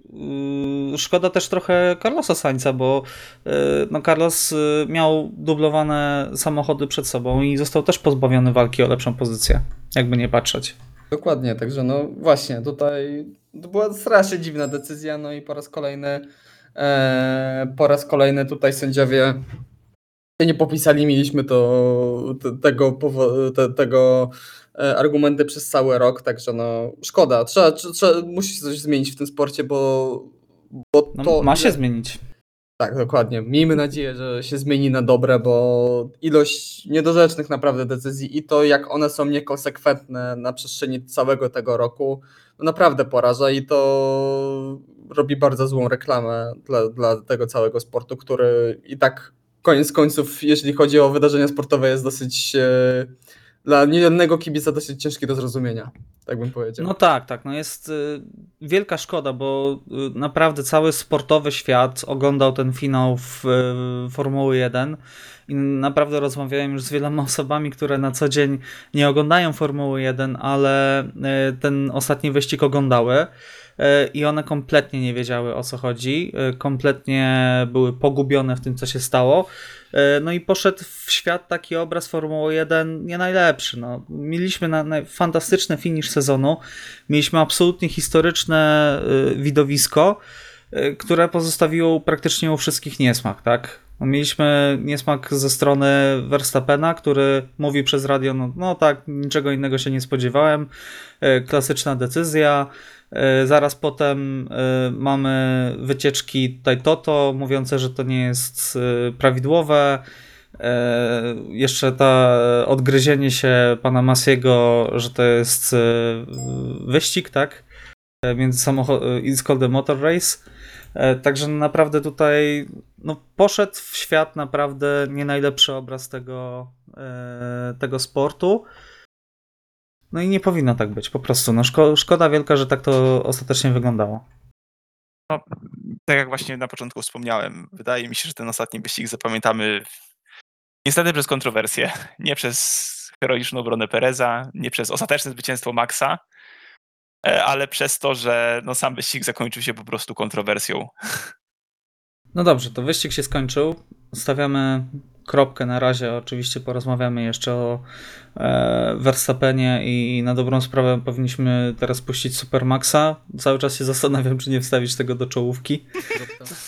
yy, szkoda też trochę Carlosa Sainza, bo yy, no Carlos yy, miał dublowane samochody przed sobą i został też pozbawiony walki o lepszą pozycję, jakby nie patrzeć. Dokładnie, także no właśnie, tutaj to była strasznie dziwna decyzja, no i po raz kolejny e, po raz kolejny tutaj sędziowie się nie popisali, mieliśmy to te, tego, te, tego e, argumenty przez cały rok, także no szkoda, trzeba, trzeba, trzeba musi się coś zmienić w tym sporcie, bo, bo No, to... ma się zmienić. Tak, dokładnie. Miejmy nadzieję, że się zmieni na dobre, bo ilość niedorzecznych naprawdę decyzji i to, jak one są niekonsekwentne na przestrzeni całego tego roku, no naprawdę poraża i to robi bardzo złą reklamę dla, dla tego całego sportu, który i tak koniec końców, jeśli chodzi o wydarzenia sportowe, jest dosyć e, dla niejednego kibica dosyć ciężki do zrozumienia, tak bym powiedział. No tak, tak. No jest y, wielka szkoda, bo y, naprawdę cały sportowy świat oglądał ten finał w y, Formuły 1 i naprawdę rozmawiałem już z wieloma osobami, które na co dzień nie oglądają Formuły 1, ale ten ostatni wyścig oglądały. I one kompletnie nie wiedziały o co chodzi, kompletnie były pogubione w tym, co się stało. E, No i poszedł w świat taki obraz Formuły 1 nie najlepszy. No, mieliśmy na, na fantastyczny finisz sezonu, mieliśmy absolutnie historyczne y, widowisko, y, które pozostawiło praktycznie u wszystkich niesmak, tak? Mieliśmy niesmak ze strony Verstappena, który mówi przez radio, no, no tak, niczego innego się nie spodziewałem, y, klasyczna decyzja, E, Zaraz potem e, mamy wycieczki tutaj Toto, mówiące, że to nie jest e, prawidłowe. E, Jeszcze ta odgryzienie się pana Masiego, że to jest e, wyścig, tak? E, Między samochodem. It's called a motor race. E, Także naprawdę tutaj no, poszedł w świat naprawdę nie najlepszy obraz tego, e, tego sportu. No i nie powinno tak być, po prostu. No szko- szkoda wielka, że tak to ostatecznie wyglądało. tak jak właśnie na początku wspomniałem, wydaje mi się, że ten ostatni wyścig zapamiętamy niestety przez kontrowersję. Nie przez heroiczną obronę Pereza, nie przez ostateczne zwycięstwo Maxa, e, ale przez to, że no, sam wyścig zakończył się po prostu kontrowersją. No dobrze, to wyścig się skończył. Stawiamy kropkę na razie. Oczywiście porozmawiamy jeszcze o Verstappenie i na dobrą sprawę powinniśmy teraz puścić Supermaxa. Cały czas się zastanawiam, czy nie wstawić tego do czołówki.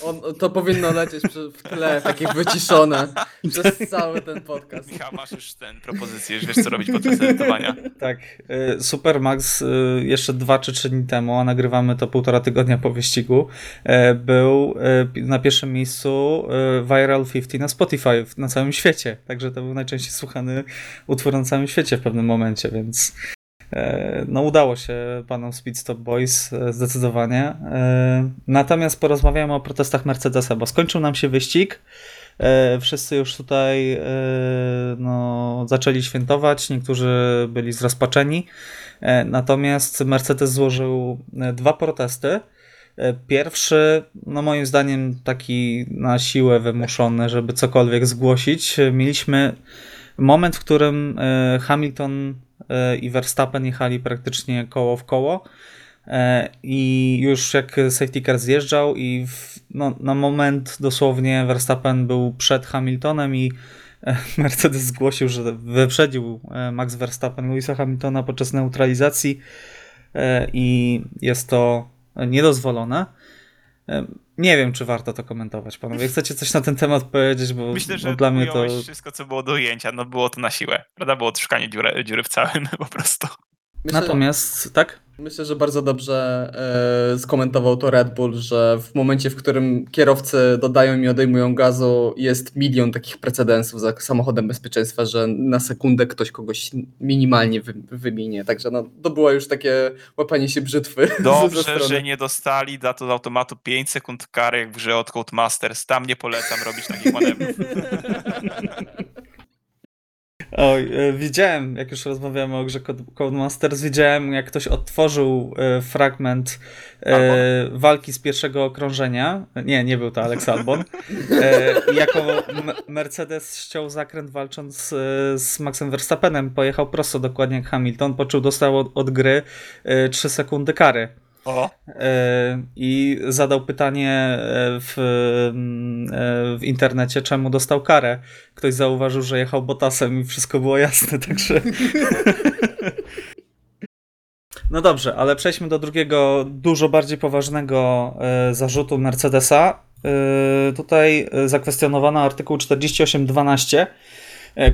On, to powinno lecieć w tle, takie wyciszone przez cały ten podcast. Michał, masz już ten propozycję, że wiesz co robić podczas edytowania. Tak, y, Supermax y, jeszcze dwa czy trzy dni temu, a nagrywamy to półtora tygodnia po wyścigu, był na pierwszym miejscu Viral 50 na Spotify na całym świecie. Także to był najczęściej słuchany utwór na całym świecie w pewnym momencie, więc e, no udało się panom Speed Stop Boys e, zdecydowanie. E, Natomiast porozmawiamy o protestach Mercedesa, bo skończył nam się wyścig. Wszyscy już tutaj no, zaczęli świętować, niektórzy byli zrozpaczeni. Natomiast Mercedes złożył dwa protesty. Pierwszy, no moim zdaniem, taki na siłę wymuszony, żeby cokolwiek zgłosić. Mieliśmy moment, w którym e, Hamilton e, i Verstappen jechali praktycznie koło w koło. E, I już jak safety car zjeżdżał i w, no, na moment dosłownie Verstappen był przed Hamiltonem i Mercedes zgłosił, że wyprzedził Max Verstappen Louisa Hamiltona podczas neutralizacji i jest to niedozwolone. Nie wiem, czy warto to komentować, panowie. Chcecie coś na ten temat powiedzieć, bo, Myślę, bo że dla mnie to... wszystko, co było do ujęcia. No było to na siłę. Prawda? Było to szukanie dziury, dziury w całym po prostu. Myślę, Natomiast, tak? Myślę, że bardzo dobrze e, skomentował to Red Bull, że w momencie, w którym kierowcy dodają i odejmują gazu, jest milion takich precedensów za samochodem bezpieczeństwa, że na sekundę ktoś kogoś minimalnie wy, wyminie. Także no, to było już takie łapanie się brzytwy. ze Dobrze, że nie dostali za to z automatu 5 sekund kary jak w grze od Codemasters. Tam nie polecam robić takich manewrów. Oj, e, widziałem, jak już rozmawiamy o grze Code- Codemasters, widziałem, jak ktoś odtworzył e, fragment e, walki z pierwszego okrążenia. Nie, nie był to Alex Albon. Jako Mercedes ściął zakręt walcząc z Maxem Verstappenem. Pojechał prosto dokładnie jak Hamilton, poczuł, dostał od, od gry e, 3 sekundy kary. O, E, i zadał pytanie e, w, e, w internecie, czemu dostał karę. Ktoś zauważył, że jechał botasem i wszystko było jasne, także. No dobrze, ale przejdźmy do drugiego, dużo bardziej poważnego zarzutu Mercedesa. Tutaj zakwestionowano artykuł 48.12, e,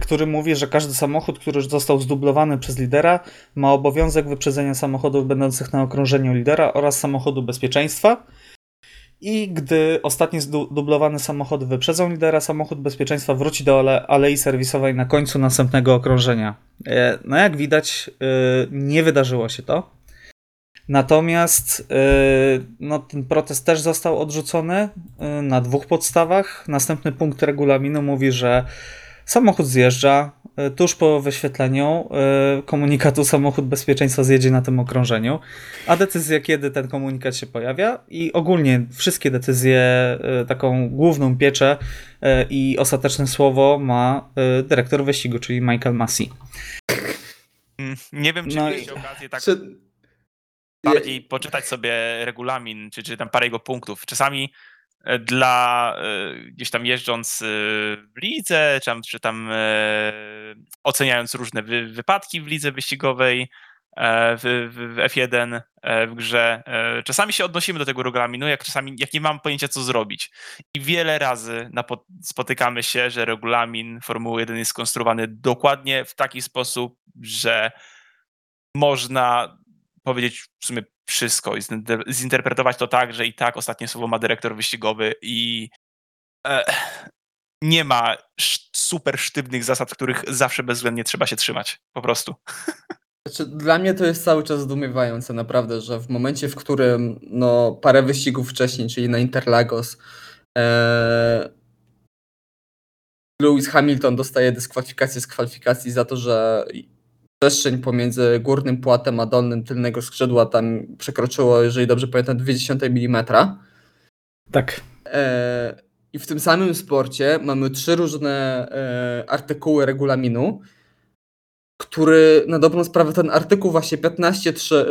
który mówi, że każdy samochód, który został zdublowany przez lidera, ma obowiązek wyprzedzenia samochodów będących na okrążeniu lidera oraz samochodu bezpieczeństwa. I gdy ostatni zdublowany samochód wyprzedzą lidera, samochód bezpieczeństwa wróci do ale alei serwisowej na końcu następnego okrążenia. E, No jak widać, e, nie wydarzyło się to. Natomiast e, no, ten protest też został odrzucony e, na dwóch podstawach. Następny punkt regulaminu mówi, że samochód zjeżdża e, tuż po wyświetleniu e, komunikatu samochód bezpieczeństwa zjedzie na tym okrążeniu, a decyzja kiedy ten komunikat się pojawia i ogólnie wszystkie decyzje, e, taką główną pieczę i ostateczne słowo ma dyrektor wyścigu, czyli Michael Massey. mm, nie wiem, czy No i- mieliście okazję tak Czy- bardziej poczytać sobie regulamin, czy, czy tam parę jego punktów. Czasami dla e, gdzieś tam jeżdżąc e, w lidze, czy tam, czy tam e, oceniając różne wy, wypadki w lidze wyścigowej e, w, w, w F1 e, w grze, e, czasami się odnosimy do tego regulaminu, jak czasami jak nie mam pojęcia co zrobić. I wiele razy spotykamy się, że regulamin Formuły 1 jest skonstruowany dokładnie w taki sposób, że można powiedzieć w sumie wszystko i zinter- zinterpretować to tak, że i tak ostatnie słowo ma dyrektor wyścigowy i e, nie ma super sztywnych zasad, których zawsze bezwzględnie trzeba się trzymać. Po prostu. Znaczy, dla mnie to jest cały czas zdumiewające, naprawdę, że w momencie, w którym no, parę wyścigów wcześniej, czyli na Interlagos, e, Lewis Hamilton dostaje dyskwalifikację z kwalifikacji za to, że przestrzeń pomiędzy górnym płatem a dolnym tylnego skrzydła tam przekroczyło, jeżeli dobrze pamiętam, 0,2 mm. Tak. E, I w tym samym sporcie mamy trzy różne e, artykuły regulaminu, który na dobrą sprawę ten artykuł właśnie 15.3, e,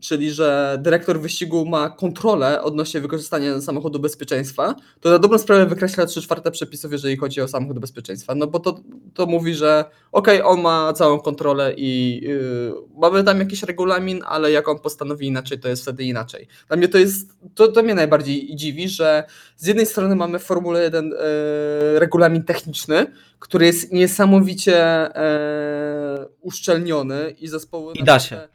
czyli że dyrektor wyścigu ma kontrolę odnośnie wykorzystania samochodu bezpieczeństwa, to na dobrą sprawę wykreśla 3 czwarte przepisów, jeżeli chodzi o samochód bezpieczeństwa. No bo to, to mówi, że okej, on ma całą kontrolę i yy, mamy tam jakiś regulamin, ale jak on postanowi inaczej, to jest wtedy inaczej. Dla mnie to jest, to, to mnie najbardziej dziwi, że z jednej strony mamy w Formule 1 e, regulamin techniczny, który jest niesamowicie e, uszczelniony i zespoły I da się.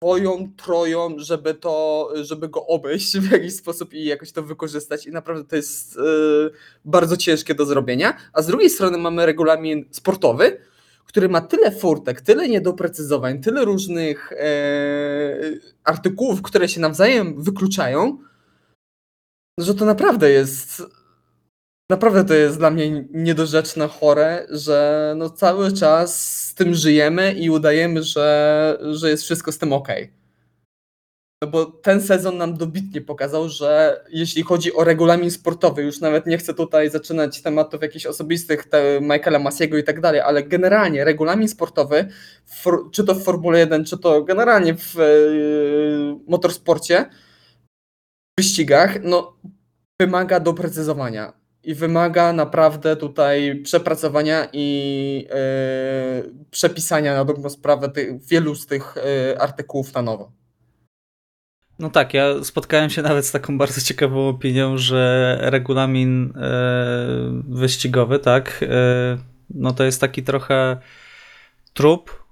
boją, troją, żeby to, żeby go obejść w jakiś sposób i jakoś to wykorzystać i naprawdę to jest e, bardzo ciężkie do zrobienia, a z drugiej strony mamy regulamin sportowy, który ma tyle furtek, tyle niedoprecyzowań, tyle różnych e, artykułów, które się nawzajem wykluczają, że to naprawdę jest. Naprawdę to jest dla mnie niedorzeczne, chore, że no cały czas z tym żyjemy i udajemy, że, że jest wszystko z tym ok. No bo ten sezon nam dobitnie pokazał, że jeśli chodzi o regulamin sportowy, już nawet nie chcę tutaj zaczynać tematów jakichś osobistych, te Michaela Masiego i tak dalej, ale generalnie regulamin sportowy, czy to w Formule 1, czy to generalnie w e, motorsporcie, wyścigach, no wymaga doprecyzowania i wymaga naprawdę tutaj przepracowania i e, przepisania na dobrą sprawę wielu z tych e, artykułów na nowo. No tak, ja spotkałem się nawet z taką bardzo ciekawą opinią, że regulamin e, wyścigowy, tak, no to jest taki trochę trup,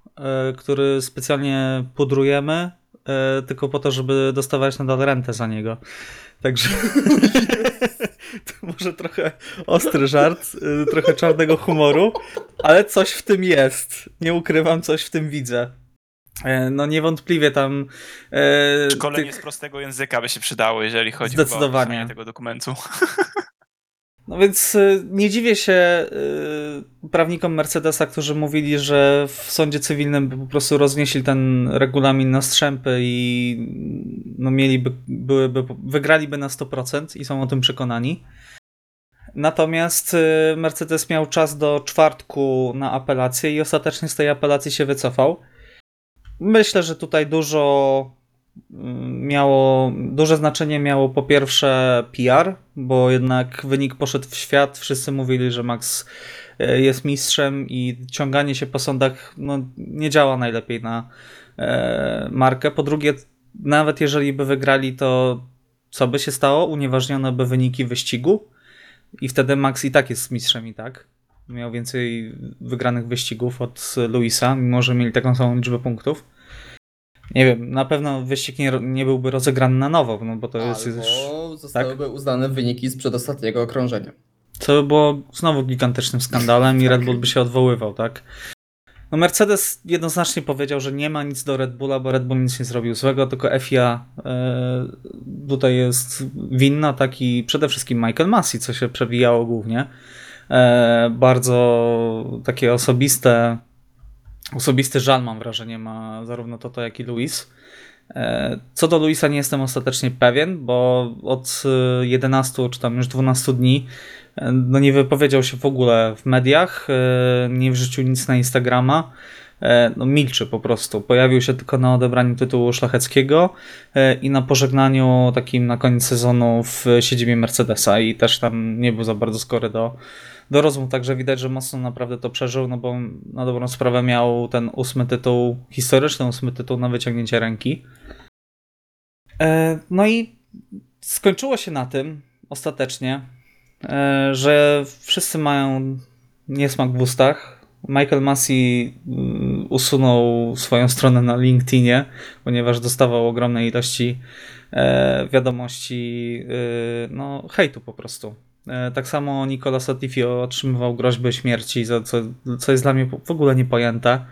który specjalnie pudrujemy, e, tylko po to, żeby dostawać nadal rentę za niego. Także to może trochę ostry żart, e, trochę czarnego humoru, ale coś w tym jest. Nie ukrywam, coś w tym widzę. E, No niewątpliwie tam. E, Szkolenie tych- z prostego języka by się przydało, jeżeli chodzi Zdecydowanie. o tego dokumentu. No więc y, nie dziwię się y, prawnikom Mercedesa, którzy mówili, że w sądzie cywilnym by po prostu roznieśli ten regulamin na strzępy i no mieliby, byłyby, wygraliby na 100% i są o tym przekonani. Natomiast y, Mercedes miał czas do czwartku na apelację i ostatecznie z tej apelacji się wycofał. Myślę, że tutaj dużo miało, duże znaczenie miało po pierwsze PR, bo jednak wynik poszedł w świat, wszyscy mówili, że Max e, jest mistrzem i ciąganie się po sądach no, nie działa najlepiej na e, markę. Po drugie, nawet jeżeli by wygrali, to co by się stało? Unieważniono by wyniki wyścigu i wtedy Max i tak jest mistrzem i tak. Miał więcej wygranych wyścigów od Luisa, mimo że mieli taką samą liczbę punktów. Nie wiem, na pewno wyścig nie, nie byłby rozegrany na nowo, no bo to jest już... Albo zostałyby uznane wyniki z przedostatniego okrążenia. Co by było znowu gigantycznym skandalem i Red Bull by się odwoływał, tak? No Mercedes jednoznacznie powiedział, że nie ma nic do Red Bulla, bo Red Bull nic nie zrobił złego, tylko FIA e, tutaj jest winna, tak i przede wszystkim Michael Massey, co się przewijało głównie. E, bardzo takie osobiste, osobisty żal mam wrażenie ma zarówno Toto, jak i Luis. E, Co do Luisa nie jestem ostatecznie pewien, bo od e, 11 czy tam już 12 dni e, no nie wypowiedział się w ogóle w mediach, e, nie wrzucił nic na Instagrama. E, No milczy po prostu. Pojawił się tylko na odebraniu tytułu szlacheckiego e, i na pożegnaniu takim na koniec sezonu w siedzibie Mercedesa i też tam nie był za bardzo skory do, do rozmów, także widać, że mocno naprawdę to przeżył, no bo na dobrą sprawę miał ten ósmy tytuł, historyczny ósmy tytuł na wyciągnięcie ręki. E, No i skończyło się na tym ostatecznie, e, że wszyscy mają niesmak w ustach. Michael Massey mm, usunął swoją stronę na LinkedInie, ponieważ dostawał ogromne ilości e, wiadomości, no hejtu po prostu. E, Tak samo Nicolas Latifi otrzymywał groźby śmierci, za co, co jest dla mnie w ogóle niepojęte.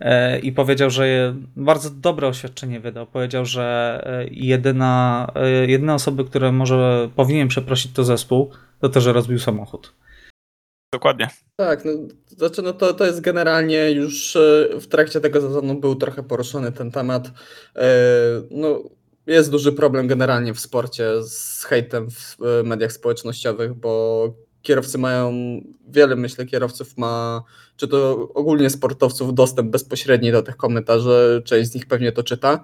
E, I powiedział, że je- bardzo dobre oświadczenie wydał. Powiedział, że e, jedyna, jedyne osoby, które może powinien przeprosić to zespół, to to, że rozbił samochód. Dokładnie. Tak, no, to znaczy no to, to jest generalnie już w trakcie tego sezonu był trochę poruszony ten temat. No, jest duży problem generalnie w sporcie z hejtem w e, mediach społecznościowych, bo kierowcy mają, wiele myślę kierowców ma, czy to ogólnie sportowców, dostęp bezpośredni do tych komentarzy, część z nich pewnie to czyta.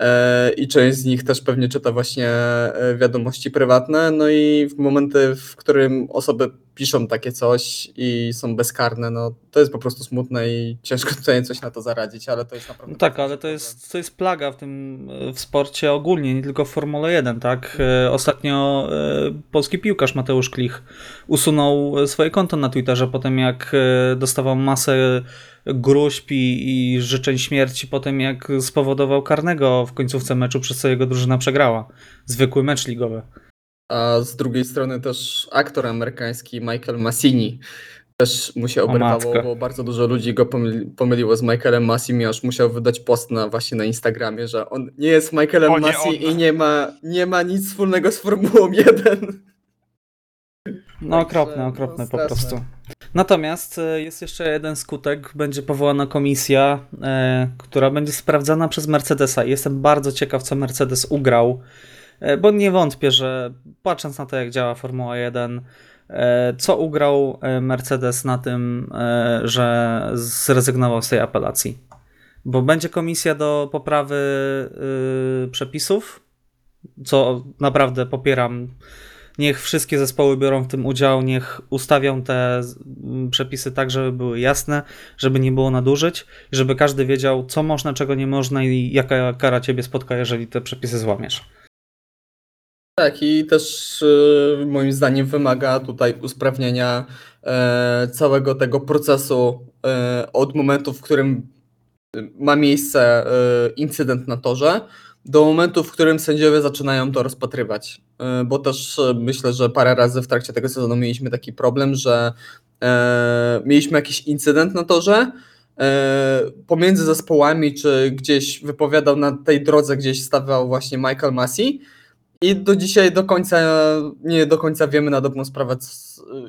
E, I część z nich też pewnie czyta właśnie e, wiadomości prywatne. No i w momenty, w którym osoby piszą takie coś i są bezkarne, no to jest po prostu smutne i ciężko tutaj coś na to zaradzić, ale to jest naprawdę. No tak, ale to jest, to jest plaga w tym e, w sporcie ogólnie, nie tylko w Formule 1, tak? E, Ostatnio e, polski piłkarz Mateusz Klich usunął swoje konto na Twitterze po tym, jak dostawał masę gruźb i, i życzeń śmierci po tym, jak spowodował karnego w końcówce meczu, przez co jego drużyna przegrała. Zwykły mecz ligowy. A z drugiej strony też aktor amerykański Michael Massini też mu się oberwało, bo bardzo dużo ludzi go pomyli, pomyliło z Michaelem Massimi, aż musiał wydać post na, właśnie na Instagramie, że on nie jest Michaelem O nie, Massi on. i nie ma, nie ma nic wspólnego z Formułą 1. No Także, okropne, no, okropne po straszne. prostu. Natomiast e, jest jeszcze jeden skutek. Będzie powołana komisja, e, która będzie sprawdzana przez Mercedesa. I Jestem bardzo ciekaw, co Mercedes ugrał, bo nie wątpię, że patrząc na to, jak działa Formuła 1, e, co ugrał e, Mercedes na tym, e, że zrezygnował z tej apelacji. Bo będzie komisja do poprawy przepisów, co naprawdę popieram Niech wszystkie zespoły biorą w tym udział, niech ustawią te przepisy tak, żeby były jasne, żeby nie było nadużyć, żeby każdy wiedział, co można, czego nie można i jaka kara ciebie spotka, jeżeli te przepisy złamiesz. Tak, i też y, moim zdaniem wymaga tutaj usprawnienia e, całego tego procesu e, od momentu, w którym ma miejsce e, incydent na torze, do momentu, w którym sędziowie zaczynają to rozpatrywać. Bo też myślę, że parę razy w trakcie tego sezonu mieliśmy taki problem, że mieliśmy jakiś incydent na torze, pomiędzy zespołami, czy gdzieś wypowiadał na tej drodze, gdzieś stawiał właśnie Michael Massey i do dzisiaj do końca nie do końca wiemy na dobrą sprawę,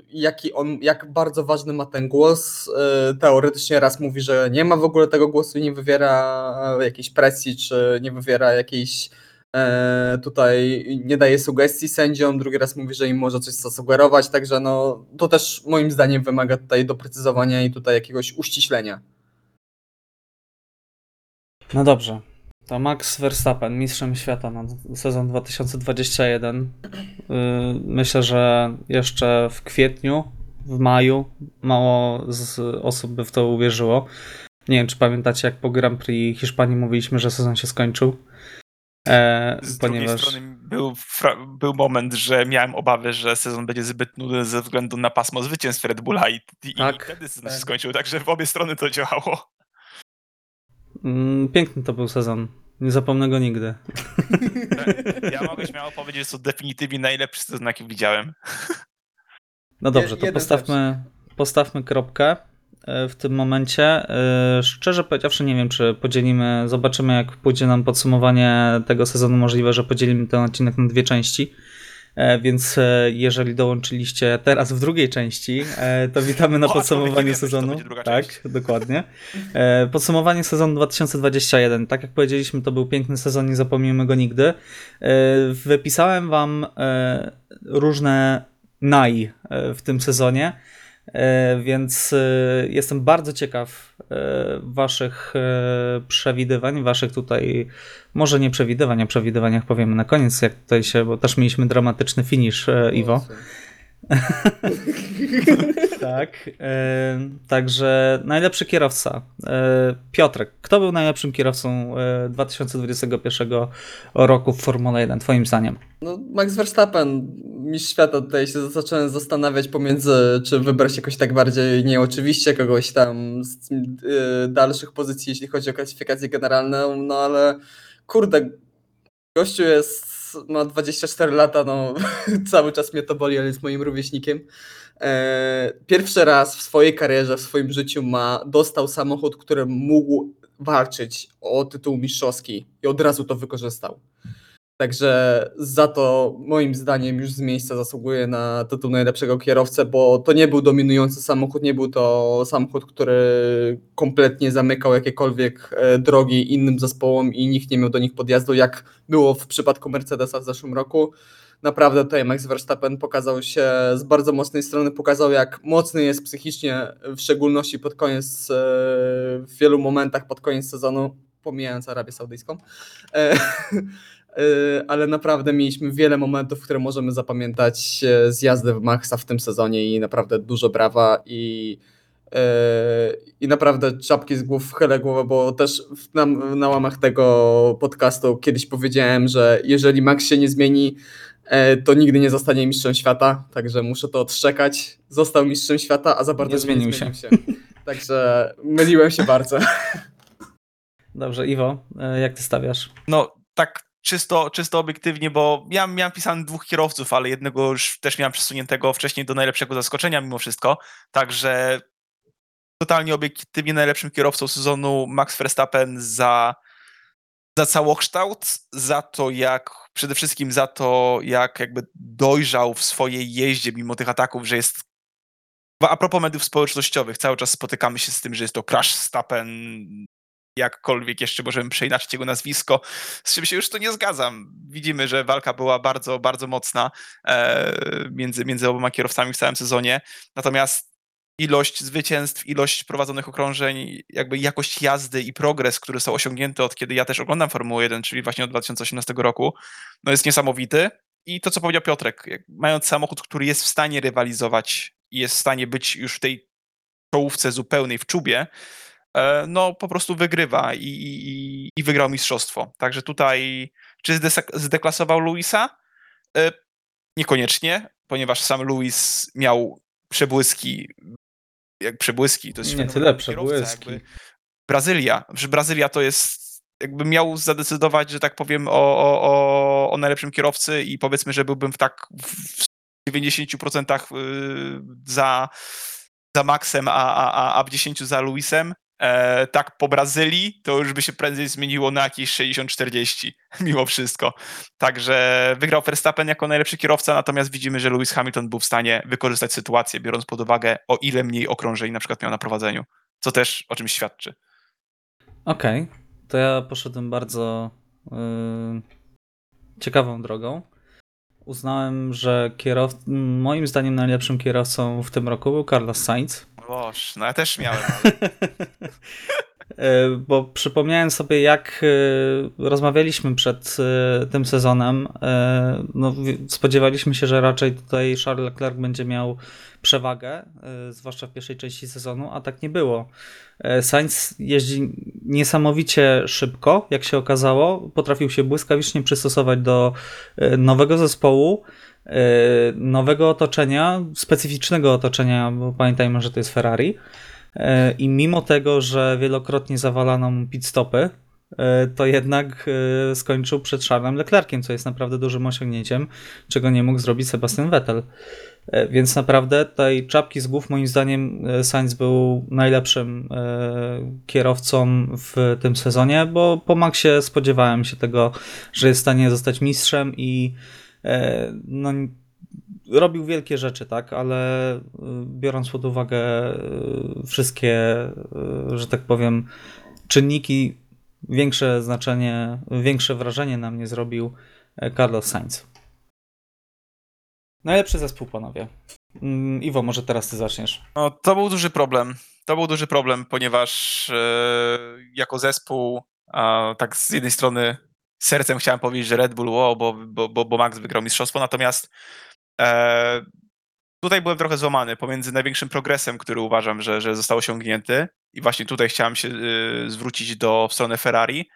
jaki on, jak bardzo ważny ma ten głos. E, teoretycznie raz mówi, że nie ma w ogóle tego głosu, nie wywiera jakiejś presji, czy nie wywiera jakiejś e, tutaj nie daje sugestii sędziom, drugi raz mówi, że im może coś zasugerować, także no to też moim zdaniem wymaga tutaj doprecyzowania i tutaj jakiegoś uściślenia. No dobrze, to Max Verstappen, mistrzem świata na sezon 2021. Y, myślę, że jeszcze w kwietniu, w maju mało z osób by w to uwierzyło. Nie wiem, czy pamiętacie, jak po Grand Prix Hiszpanii mówiliśmy, że sezon się skończył. E, z ponieważ... drugiej strony był, był moment, że miałem obawy, że sezon będzie zbyt nudny ze względu na pasmo zwycięstw Red Bulla i, i, tak, i wtedy sezon tak. się skończył, także w obie strony to działało. Mm, piękny to był sezon. Nie zapomnę go nigdy. Ja mogę śmiało powiedzieć, że to definitywnie najlepszy sezon, jaki widziałem. No dobrze, to postawmy, postawmy kropkę e, w tym momencie. E, szczerze powiedziawszy, nie wiem, czy podzielimy, zobaczymy, jak pójdzie nam podsumowanie tego sezonu. Możliwe, że podzielimy ten odcinek na dwie części. E, więc e, jeżeli dołączyliście teraz w drugiej części, e, to witamy na o, podsumowaniu sezonu. Tak, część. dokładnie. Podsumowanie sezonu 2021. Tak jak powiedzieliśmy, to był piękny sezon, nie zapomnimy go nigdy. Wypisałem wam różne naj w tym sezonie. Więc jestem bardzo ciekaw Waszych przewidywań, Waszych tutaj, może nie przewidywań, o przewidywaniach powiemy na koniec, jak tutaj się, bo też mieliśmy dramatyczny finish, Iwo. tak. E, także najlepszy kierowca. E, Piotrek, kto był najlepszym kierowcą e, 2021 roku w Formule 1, Twoim zdaniem? No, Max Verstappen, mistrz świata. Tutaj się zacząłem zastanawiać pomiędzy, czy wybrać jakoś tak bardziej nieoczywiście, kogoś tam z y, dalszych pozycji, jeśli chodzi o klasyfikację generalną, no ale kurde, gościu jest ma 24 lata, no cały czas mnie to boli, ale jest moim rówieśnikiem. E, pierwszy raz w swojej karierze, w swoim życiu ma, dostał samochód, który mógł walczyć o tytuł mistrzowski i od razu to wykorzystał. Także za to moim zdaniem już z miejsca zasługuje na tytuł najlepszego kierowcę, bo to nie był dominujący samochód, nie był to samochód, który kompletnie zamykał jakiekolwiek e, drogi innym zespołom i nikt nie miał do nich podjazdu, jak było w przypadku Mercedesa w zeszłym roku. Naprawdę tutaj Max Verstappen pokazał się z bardzo mocnej strony, pokazał jak mocny jest psychicznie, w szczególności pod koniec, e, w wielu momentach pod koniec sezonu, pomijając Arabię Saudyjską. E, Y, ale naprawdę mieliśmy wiele momentów, które możemy zapamiętać z jazdy w Maxa w tym sezonie i naprawdę dużo brawa i y, i naprawdę czapki z głów chylę głowę, bo też na, na łamach tego podcastu kiedyś powiedziałem, że jeżeli Max się nie zmieni, e, to nigdy nie zostanie mistrzem świata, także muszę to odszczekać. Został mistrzem świata, a za bardzo nie zmienił, nie zmienił się. się. Także myliłem się bardzo. Dobrze, Iwo, e, jak ty stawiasz? No, tak czysto, czysto obiektywnie, bo ja miałem pisane dwóch kierowców, ale jednego już też miałem przesuniętego wcześniej do najlepszego zaskoczenia mimo wszystko. Także totalnie obiektywnie najlepszym kierowcą sezonu Max Verstappen za, za całokształt, za to jak, przede wszystkim za to jak jakby dojrzał w swojej jeździe mimo tych ataków, że jest a propos mediów społecznościowych, cały czas spotykamy się z tym, że jest to Crash Stappen, jakkolwiek jeszcze możemy przeinaczyć jego nazwisko, z czym się już tu nie zgadzam. Widzimy, że walka była bardzo, bardzo mocna e, między, między oboma kierowcami w całym sezonie, natomiast ilość zwycięstw, ilość prowadzonych okrążeń, jakby jakość jazdy i progres, które są osiągnięte od kiedy ja też oglądam Formułę 1, czyli właśnie od 2018 roku, no jest niesamowity. I to, co powiedział Piotrek, mając samochód, który jest w stanie rywalizować i jest w stanie być już w tej czołówce zupełnej w czubie, no po prostu wygrywa i, i, i wygrał mistrzostwo. Także tutaj, czy zdeklasował Luisa? E, Niekoniecznie, ponieważ sam Luis miał przebłyski, jak przebłyski, to jest Nie tyle przebłyski. jakby. Brazylia, że Brazylia to jest jakby miał zadecydować, że tak powiem, o, o, o, o najlepszym kierowcy i powiedzmy, że byłbym w tak w 90% y, za, za Maxem, a, a, a- a w 10 za Luisem. E, tak po Brazylii to już by się prędzej zmieniło na jakieś 60-40 mimo wszystko. Także wygrał Verstappen jako najlepszy kierowca, natomiast widzimy, że Lewis Hamilton był w stanie wykorzystać sytuację, biorąc pod uwagę, o ile mniej okrążeń na przykład miał na prowadzeniu. Co też o czymś świadczy. Okej, to ja poszedłem bardzo y, ciekawą drogą. Uznałem, że kierow... moim zdaniem najlepszym kierowcą w tym roku był Carlos Sainz. Boż, no ja też miałem, E, Bo przypomniałem sobie, jak e, rozmawialiśmy przed e, tym sezonem. No, spodziewaliśmy się, że raczej tutaj Charles Leclerc będzie miał przewagę, zwłaszcza w pierwszej części sezonu, a tak nie było. Sainz jeździ niesamowicie szybko, jak się okazało. Potrafił się błyskawicznie przystosować do nowego zespołu, nowego otoczenia, specyficznego otoczenia, bo pamiętajmy, że to jest Ferrari. E, I mimo tego, że wielokrotnie zawalano mu pit stopy, e, to jednak e, skończył przed Charlesem Leclerciem, co jest naprawdę dużym osiągnięciem, czego nie mógł zrobić Sebastian Vettel. E, Więc naprawdę tej czapki z głów moim zdaniem e, Sainz był najlepszym e, kierowcą w tym sezonie, bo po Maxie spodziewałem się tego, że jest w stanie zostać mistrzem i e, no, robił wielkie rzeczy, tak, ale y, biorąc pod uwagę y, wszystkie, y, że tak powiem, czynniki, większe znaczenie, większe wrażenie na mnie zrobił e, Carlos Sainz. Najlepszy zespół, panowie. Mm, Iwo, może teraz ty zaczniesz. No, to był duży problem. To był duży problem, ponieważ e, jako zespół, a, tak z jednej strony sercem chciałem powiedzieć, że Red Bull, wow, bo, bo, bo, bo Max wygrał mistrzostwo, natomiast e, tutaj byłem trochę złamany pomiędzy największym progresem, który uważam, że, że został osiągnięty i właśnie tutaj chciałem się e, zwrócić do w stronę Ferrari,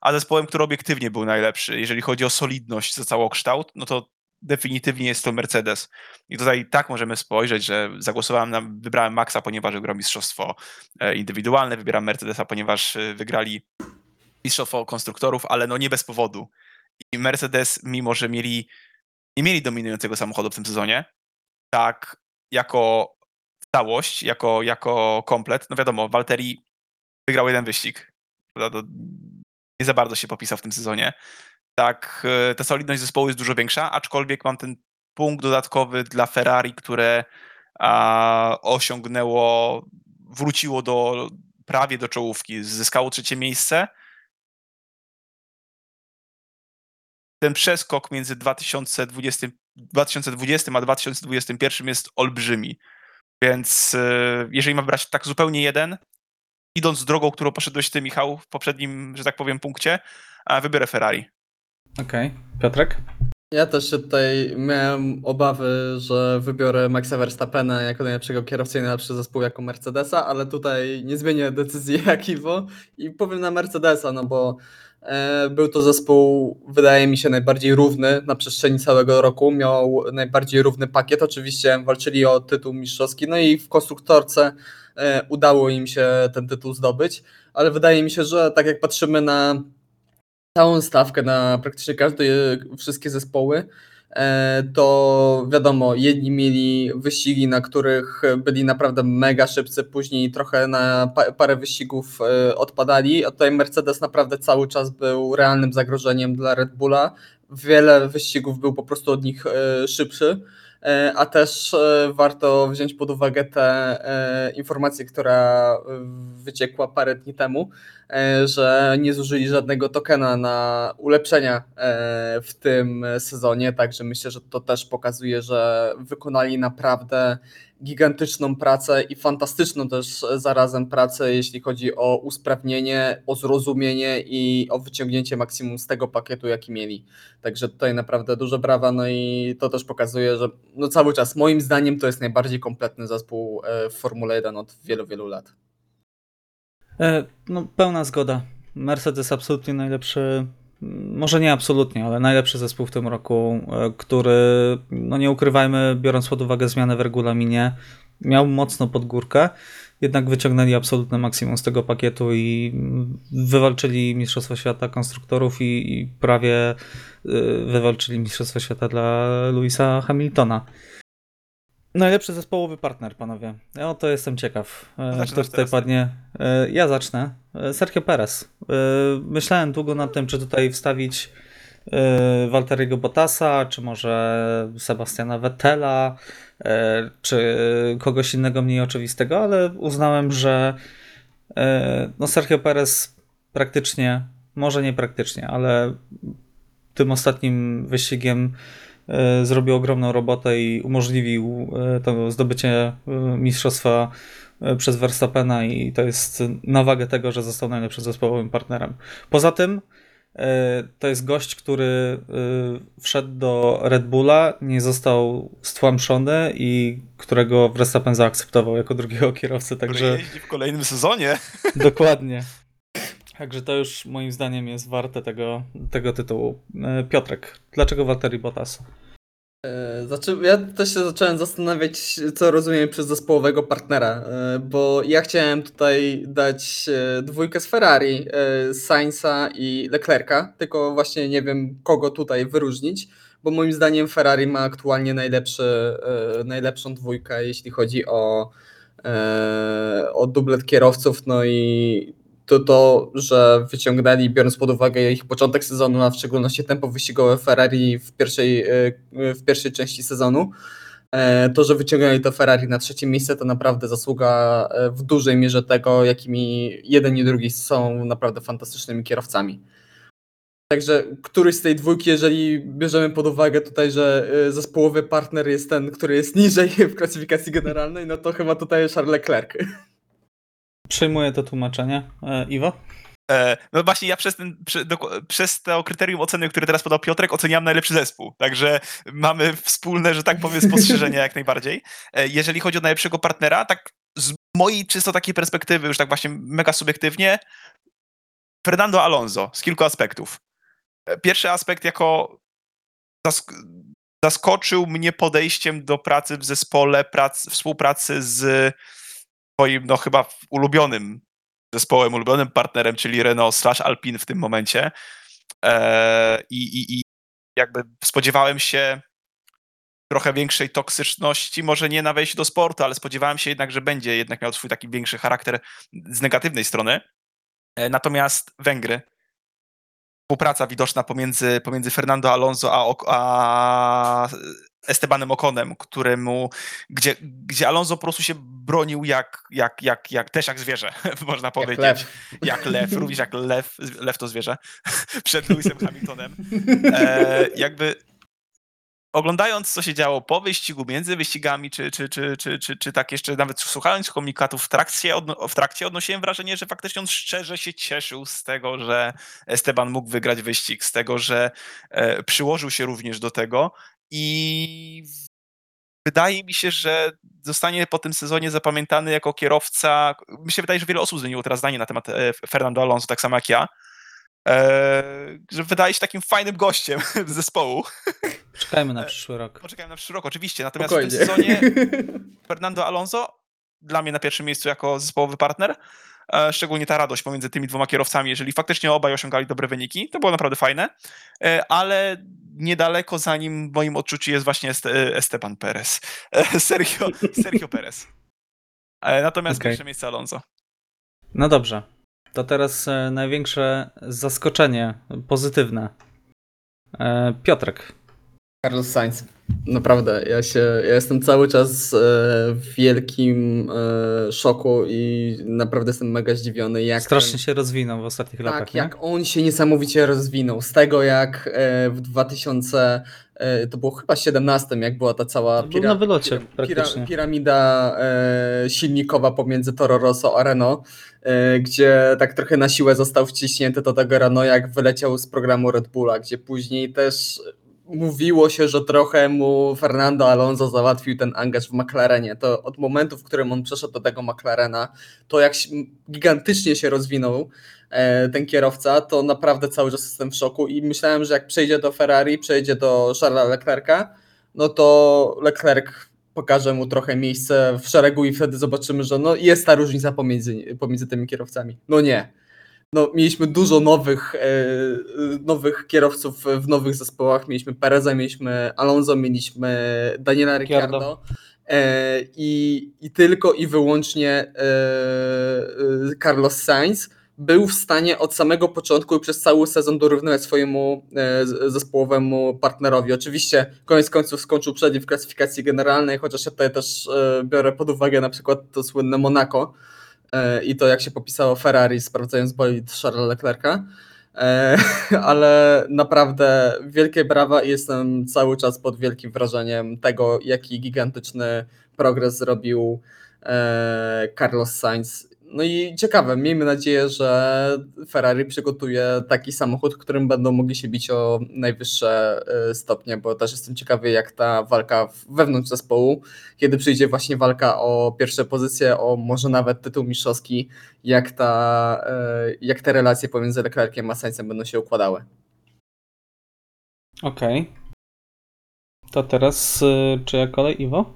a zespołem, który obiektywnie był najlepszy, jeżeli chodzi o solidność za całokształt, no to definitywnie jest to Mercedes. I tutaj tak możemy spojrzeć, że zagłosowałem na, wybrałem Maxa, ponieważ wygrał mistrzostwo e, indywidualne, wybieram Mercedesa, ponieważ e, mistrzostwo konstruktorów, ale no nie bez powodu. I Mercedes, mimo że mieli, nie mieli dominującego samochodu w tym sezonie, tak jako całość, jako, jako komplet, no wiadomo, Valtteri wygrał jeden wyścig. Nie za bardzo się popisał w tym sezonie. Tak, e, ta solidność zespołu jest dużo większa, aczkolwiek mam ten punkt dodatkowy dla Ferrari, które a, osiągnęło, wróciło do prawie do czołówki, zyskało trzecie miejsce. Ten przeskok między 2020, 2020 a 2021 jest olbrzymi. Więc e, jeżeli mam brać tak zupełnie jeden, idąc drogą, którą poszedłeś ty, Michał, w poprzednim, że tak powiem, punkcie, a wybiorę Ferrari. Okej, Piotrek? Ja też się tutaj miałem obawy, że wybiorę Maxa Verstappena jako najlepszego kierowcę i najlepszy zespół jako Mercedesa, ale tutaj nie zmienię decyzji jak Iwo i powiem na Mercedesa, no bo był to zespół, wydaje mi się, najbardziej równy na przestrzeni całego roku. Miał najbardziej równy pakiet. Oczywiście walczyli o tytuł mistrzowski, no i w konstruktorce e, udało im się ten tytuł zdobyć, ale wydaje mi się, że tak jak patrzymy na całą stawkę na praktycznie każde, wszystkie zespoły, e, to wiadomo, jedni mieli wyścigi, na których byli naprawdę mega szybcy, później trochę na pa- parę wyścigów e, odpadali, a tutaj Mercedes naprawdę cały czas był realnym zagrożeniem dla Red Bulla. Wiele wyścigów był po prostu od nich e, szybszy. E, A też e, warto wziąć pod uwagę tę e, informację, która wyciekła parę dni temu, że nie zużyli żadnego tokena na ulepszenia w tym sezonie, także myślę, że to też pokazuje, że wykonali naprawdę gigantyczną pracę i fantastyczną też zarazem pracę, jeśli chodzi o usprawnienie, o zrozumienie i o wyciągnięcie maksimum z tego pakietu, jaki mieli. Także tutaj naprawdę duże brawa, no i to też pokazuje, że no cały czas moim zdaniem to jest najbardziej kompletny zespół e, w Formule 1 od wielu, wielu lat. E, no, pełna zgoda. Mercedes absolutnie najlepszy, może nie absolutnie, ale najlepszy zespół w tym roku, e, który, no nie ukrywajmy, biorąc pod uwagę zmianę w regulaminie, miał mocno pod górkę, jednak wyciągnęli absolutne maksimum z tego pakietu i wywalczyli Mistrzostwo Świata konstruktorów i, i prawie e, wywalczyli Mistrzostwo Świata dla Louisa Hamiltona. Najlepszy zespołowy partner, panowie. Ja o to jestem ciekaw. E, Zaczynasz Kto tutaj teraz. padnie? E, Ja zacznę. E, Sergio Perez. E, Myślałem długo nad tym, czy tutaj wstawić e, Walteriego Bottasa, czy może Sebastiana Vettela, e, czy kogoś innego mniej oczywistego, ale uznałem, że e, no Sergio Perez praktycznie, może nie praktycznie, ale tym ostatnim wyścigiem e, zrobił ogromną robotę i umożliwił e, to zdobycie e, mistrzostwa e, przez Verstappena i to jest na wagę tego, że został najlepszym zespołowym partnerem. Poza tym e, to jest gość, który e, wszedł do Red Bulla, nie został stłamszony i którego Verstappen zaakceptował jako drugiego kierowcę, także jeździ w kolejnym sezonie. dokładnie. Także to już moim zdaniem jest warte tego, tego tytułu. E, Piotrek, dlaczego Walteri Bottas? E, Znaczy, ja też się zacząłem zastanawiać, co rozumiem przez zespołowego partnera, e, bo ja chciałem tutaj dać dwójkę z Ferrari, Sainza i Leclerca, tylko właśnie nie wiem, kogo tutaj wyróżnić, bo moim zdaniem Ferrari ma aktualnie najlepszy, najlepszą dwójkę, jeśli chodzi o, o dublet kierowców, no i to to, że wyciągnęli, biorąc pod uwagę ich początek sezonu, a w szczególności tempo wyścigowe Ferrari w pierwszej, e, w pierwszej części sezonu, e, to, że wyciągnęli to Ferrari na trzecie miejsce, to naprawdę zasługa e, w dużej mierze tego, jakimi jeden i drugi są naprawdę fantastycznymi kierowcami. Także któryś z tej dwójki, jeżeli bierzemy pod uwagę tutaj, że zespołowy partner jest ten, który jest niżej w klasyfikacji generalnej, no to chyba tutaj Charles Leclerc. Przyjmuję to tłumaczenie. E, Iwo? E, No właśnie ja przez, ten, doko- przez to kryterium oceny, które teraz podał Piotrek, oceniam najlepszy zespół. Także mamy wspólne, że tak powiem, spostrzeżenia jak najbardziej. E, Jeżeli chodzi o najlepszego partnera, tak z mojej czysto takiej perspektywy, już tak właśnie mega subiektywnie, Fernando Alonso z kilku aspektów. E, Pierwszy aspekt jako zask zaskoczył mnie podejściem do pracy w zespole, prac, współpracy z swoim, no chyba ulubionym zespołem, ulubionym partnerem, czyli Renault slash Alpine w tym momencie. Eee, i, i, I jakby spodziewałem się trochę większej toksyczności, może nie na wejściu do sportu, ale spodziewałem się jednak, że będzie jednak miał swój taki większy charakter z negatywnej strony. E, natomiast Węgry, współpraca widoczna pomiędzy, pomiędzy Fernando Alonso a, a Estebanem Okonem, któremu, gdzie, gdzie Alonso po prostu się bronił jak, jak, jak, jak też jak zwierzę, można powiedzieć. lew. Jak lew, również jak lew, lew to zwierzę, przed Lewisem Hamiltonem. E, jakby oglądając, co się działo po wyścigu, między wyścigami, czy, czy, czy, czy, czy, czy tak jeszcze nawet słuchając komunikatów w trakcie, odno, w trakcie, odnosiłem wrażenie, że faktycznie on szczerze się cieszył z tego, że Esteban mógł wygrać wyścig, z tego, że e, przyłożył się również do tego i wydaje mi się, że zostanie po tym sezonie zapamiętany jako kierowca. Mi się wydaje, że wiele osób zmieniło teraz zdanie na temat e, Fernando Alonso, tak samo jak ja. E, że wydaje się takim fajnym gościem zespołu. Czekajmy na przyszły rok. Poczekajmy na przyszły rok, oczywiście. Natomiast w tym Spokojnie. sezonie Fernando Alonso dla mnie na pierwszym miejscu jako zespołowy partner. E, Szczególnie ta radość pomiędzy tymi dwoma kierowcami, jeżeli faktycznie obaj osiągali dobre wyniki, to było naprawdę fajne, E, ale niedaleko za nim w moim odczuciu jest właśnie e, Esteban Perez. Sergio, Sergio Perez. Natomiast Okej. pierwsze miejsce Alonso. No dobrze. To teraz największe zaskoczenie pozytywne. Piotrek. Carlos Sainz. Naprawdę, ja się, ja jestem cały czas e, w wielkim e, szoku i naprawdę jestem mega zdziwiony, jak Strasznie ten, się rozwinął w ostatnich latach. tak, jak on się niesamowicie rozwinął. Z tego jak e, w e, to było chyba 17, jak była ta cała Był na wylocie pira- piramida silnikowa pomiędzy Toro Rosso a Renault, gdzie tak trochę na siłę został wciśnięty do tego Renault, jak wyleciał z programu Red Bulla, gdzie później też mówiło się, że trochę mu Fernando Alonso załatwił ten angaż w McLarenie. To od momentu, w którym on przeszedł do tego McLarena, to jak gigantycznie się rozwinął e, ten kierowca, to naprawdę cały czas jestem w szoku i myślałem, że jak przejdzie do Ferrari, przejdzie do Charlesa Leclerca, no to Leclerc pokaże mu trochę miejsce w szeregu i wtedy zobaczymy, że no jest ta różnica pomiędzy, pomiędzy tymi kierowcami. No nie. No, mieliśmy dużo nowych, e, nowych kierowców w nowych zespołach. Mieliśmy Pereza, mieliśmy Alonso, mieliśmy Daniela Ricciardo. E, i, I tylko i wyłącznie e, Carlos Sainz był w stanie od samego początku i przez cały sezon dorównywać swojemu zespołowemu partnerowi. Oczywiście koniec końców skończył przed nim w klasyfikacji generalnej, chociaż ja tutaj też biorę pod uwagę na przykład to słynne Monaco i to jak się popisało Ferrari sprawdzając bolid Charlesa Leclerca. E, Ale naprawdę wielkie brawa i jestem cały czas pod wielkim wrażeniem tego, jaki gigantyczny progres zrobił e, Carlos Sainz. No i ciekawe, miejmy nadzieję, że Ferrari przygotuje taki samochód, którym będą mogli się bić o najwyższe e, stopnie, bo też jestem ciekawy, jak ta walka wewnątrz zespołu, kiedy przyjdzie właśnie walka o pierwsze pozycje, o może nawet tytuł mistrzowski, jak, ta, e, jak te relacje pomiędzy Leclerciem a Sainzem będą się układały. Okej. To teraz y, czyja kolej, Iwo?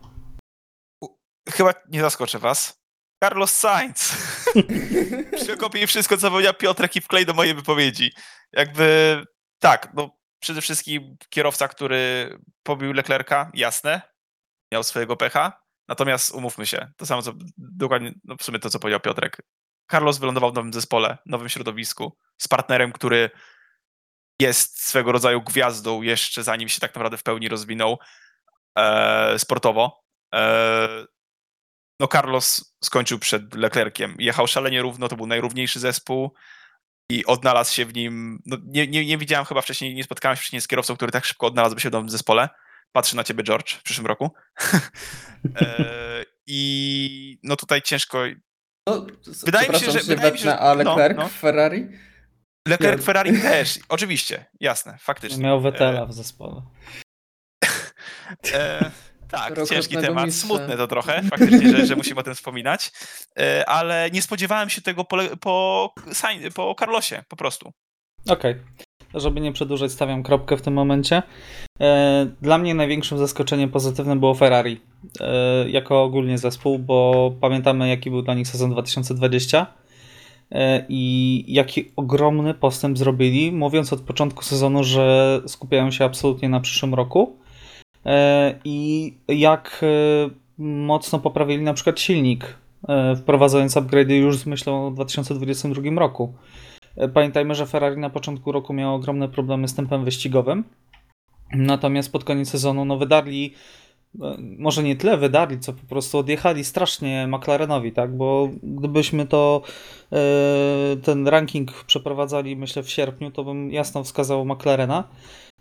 Chyba nie zaskoczę was. Carlos Sainz. Przekopię wszystko, co powiedział Piotrek i wklej do mojej wypowiedzi. Jakby tak, no przede wszystkim kierowca, który pobił Leclerca, jasne, miał swojego pecha. Natomiast umówmy się, to samo co dokładnie, no w sumie to, co powiedział Piotrek. Carlos wylądował w nowym zespole, nowym środowisku, z partnerem, który jest swego rodzaju gwiazdą jeszcze zanim się tak naprawdę w pełni rozwinął e, sportowo. E, no Carlos skończył przed Leclerciem. Jechał szalenie równo, to był najrówniejszy zespół i odnalazł się w nim. No, nie, nie, nie widziałem chyba wcześniej, nie spotkałem się wcześniej z kierowcą, który tak szybko odnalazłby się w nowym zespole. Patrzę na ciebie, George, w przyszłym roku. e, I no tutaj ciężko. No, Wydaje mi się, że- wydaje mi się, że- a no, Leclerc no. w Ferrari? Leclerc Ja- Ferrari też, oczywiście, jasne, faktycznie. Miał Wetela w zespole. Tak, ciężki temat, mistrza. smutne to trochę, faktycznie, że, że musimy o tym wspominać, e, ale nie spodziewałem się tego po, po, po Carlosie, po prostu. Okej. Żeby nie przedłużać, stawiam kropkę w tym momencie. E, Dla mnie największym zaskoczeniem pozytywnym było Ferrari. e, Jako ogólnie zespół, bo pamiętamy, jaki był dla nich sezon 2020 e, i jaki ogromny postęp zrobili, mówiąc od początku sezonu, że skupiają się absolutnie na przyszłym roku. E, I jak e, mocno poprawili na przykład silnik, e, wprowadzając upgrade'y już z myślą o 2022 roku. Pamiętajmy, że Ferrari na początku roku miało ogromne problemy z tempem wyścigowym. Natomiast pod koniec sezonu no wydarli, może nie tyle wydarli, co po prostu odjechali strasznie McLarenowi, tak? Bo gdybyśmy to ten ranking przeprowadzali, myślę, w sierpniu, to bym jasno wskazał McLarena.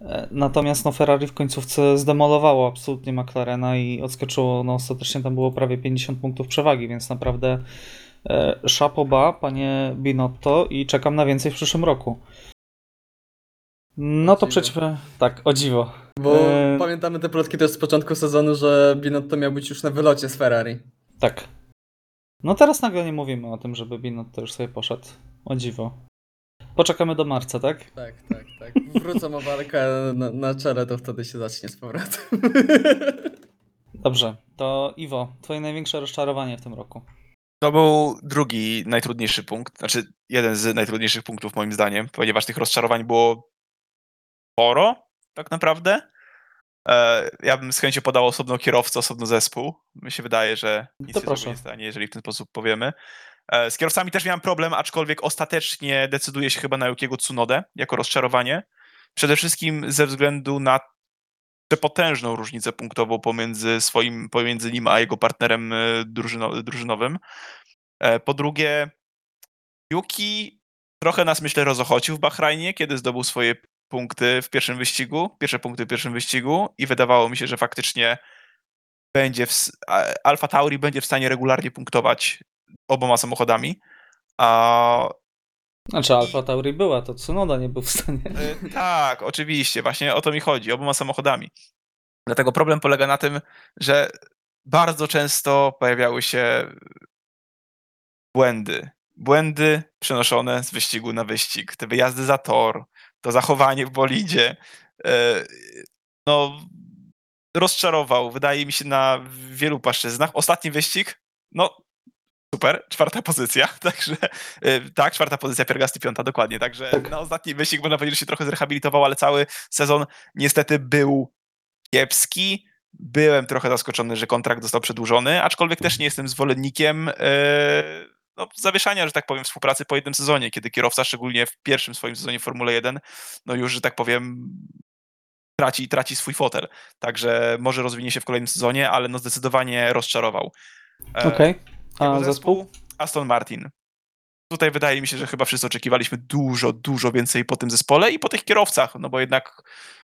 E, Natomiast no, Ferrari w końcówce zdemolowało absolutnie McLarena i odskoczyło, no ostatecznie tam było prawie 50 punktów przewagi, więc naprawdę e, bas, panie Binotto i czekam na więcej w przyszłym roku. No to przeciw... Tak, o dziwo. Bo E, pamiętamy te plotki też z początku sezonu, że Binotto miał być już na wylocie z Ferrari. Tak. No teraz nagle nie mówimy o tym, żeby Binotto już sobie poszedł. O dziwo. Poczekamy do marca, tak? Tak, tak, tak. Wrócą o walkę na, na czele, to wtedy się zacznie z powrotem. Dobrze, to Iwo, twoje największe rozczarowanie w tym roku. To był drugi najtrudniejszy punkt, znaczy jeden z najtrudniejszych punktów moim zdaniem, ponieważ tych rozczarowań było sporo, tak naprawdę. E, ja bym z chęcią podał osobno kierowcę, osobno zespół. Mi się wydaje, że nic To się proszę. nie stanie, jeżeli w ten sposób powiemy. E, z kierowcami też miałem problem, aczkolwiek ostatecznie decyduje się chyba na Yukiego Tsunodę jako rozczarowanie. Przede wszystkim ze względu na przepotężną różnicę punktową pomiędzy swoim, pomiędzy nim a jego partnerem e, drużyno, drużynowym. E, Po drugie, Yuki trochę nas, myślę, rozochocił w Bahrajnie, kiedy zdobył swoje punkty w pierwszym wyścigu, pierwsze punkty w pierwszym wyścigu i wydawało mi się, że faktycznie będzie w, Alfa Tauri będzie w stanie regularnie punktować oboma samochodami. A Znaczy Alfa Tauri była, to Tsunoda nie był w stanie. E, tak, oczywiście, właśnie o to mi chodzi, oboma samochodami. Dlatego problem polega na tym, że bardzo często pojawiały się błędy. Błędy przenoszone z wyścigu na wyścig. Te wyjazdy za tor, to zachowanie w bolidzie. e, No, rozczarował, wydaje mi się, na wielu płaszczyznach. Ostatni wyścig, no, super, czwarta pozycja, także e, tak, czwarta pozycja, Piergasty piąta, dokładnie, także Tak. na ostatni wyścig można powiedzieć, że się trochę zrehabilitował, ale cały sezon niestety był kiepski. Byłem trochę zaskoczony, że kontrakt został przedłużony, aczkolwiek też nie jestem zwolennikiem e, no, zawieszania, że tak powiem, współpracy po jednym sezonie, kiedy kierowca, szczególnie w pierwszym swoim sezonie w Formule 1, no już, że tak powiem, traci, traci swój fotel. Także może rozwinie się w kolejnym sezonie, ale no zdecydowanie rozczarował. E, Okej. Jego A zespół? Aston Martin. Tutaj wydaje mi się, że chyba wszyscy oczekiwaliśmy dużo, dużo więcej po tym zespole i po tych kierowcach, no bo jednak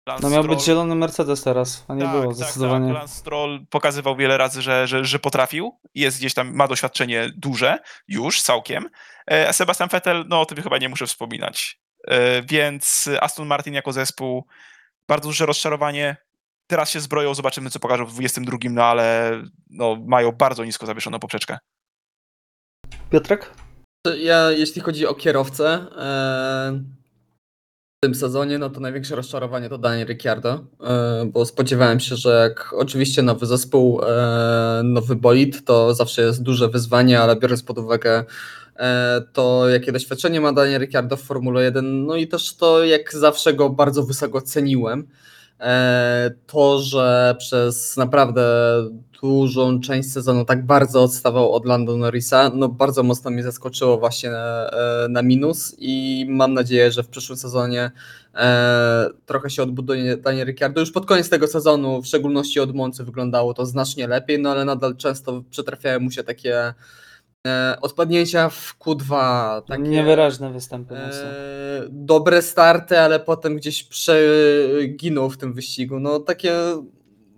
Lance No miał być Stroll- zielony Mercedes teraz, a nie tak, było tak, zdecydowanie. Tak, Lance Stroll pokazywał wiele razy, że, że, że potrafił. Jest gdzieś tam, ma doświadczenie duże, już całkiem. E, A Sebastian Vettel, no o tym chyba nie muszę wspominać. E, Więc Aston Martin jako zespół, bardzo duże rozczarowanie. Teraz się zbroją, zobaczymy co pokażą w 22, no ale no, mają bardzo nisko zawieszoną poprzeczkę. Piotrek? Ja, jeśli chodzi o kierowcę, e, w tym sezonie, no to największe rozczarowanie to Daniel Ricciardo, e, bo spodziewałem się, że jak oczywiście nowy zespół, e, nowy bolid, to zawsze jest duże wyzwanie, ale biorąc pod uwagę to, jakie doświadczenie ma Daniel Ricciardo w Formule 1, no i też to, jak zawsze go bardzo wysoko ceniłem, to, że przez naprawdę dużą część sezonu tak bardzo odstawał od Lando Norrisa, no bardzo mocno mnie zaskoczyło właśnie na, na minus i mam nadzieję, że w przyszłym sezonie e, trochę się odbuduje Daniel Ricciardo. Już pod koniec tego sezonu, w szczególności od Moncy wyglądało to znacznie lepiej, no ale nadal często przytrafiają mu się takie e, odpadnięcia w Q2, takie Niewyraźne występy mocno. e, dobre starty, ale potem gdzieś przeginął w tym wyścigu. No takie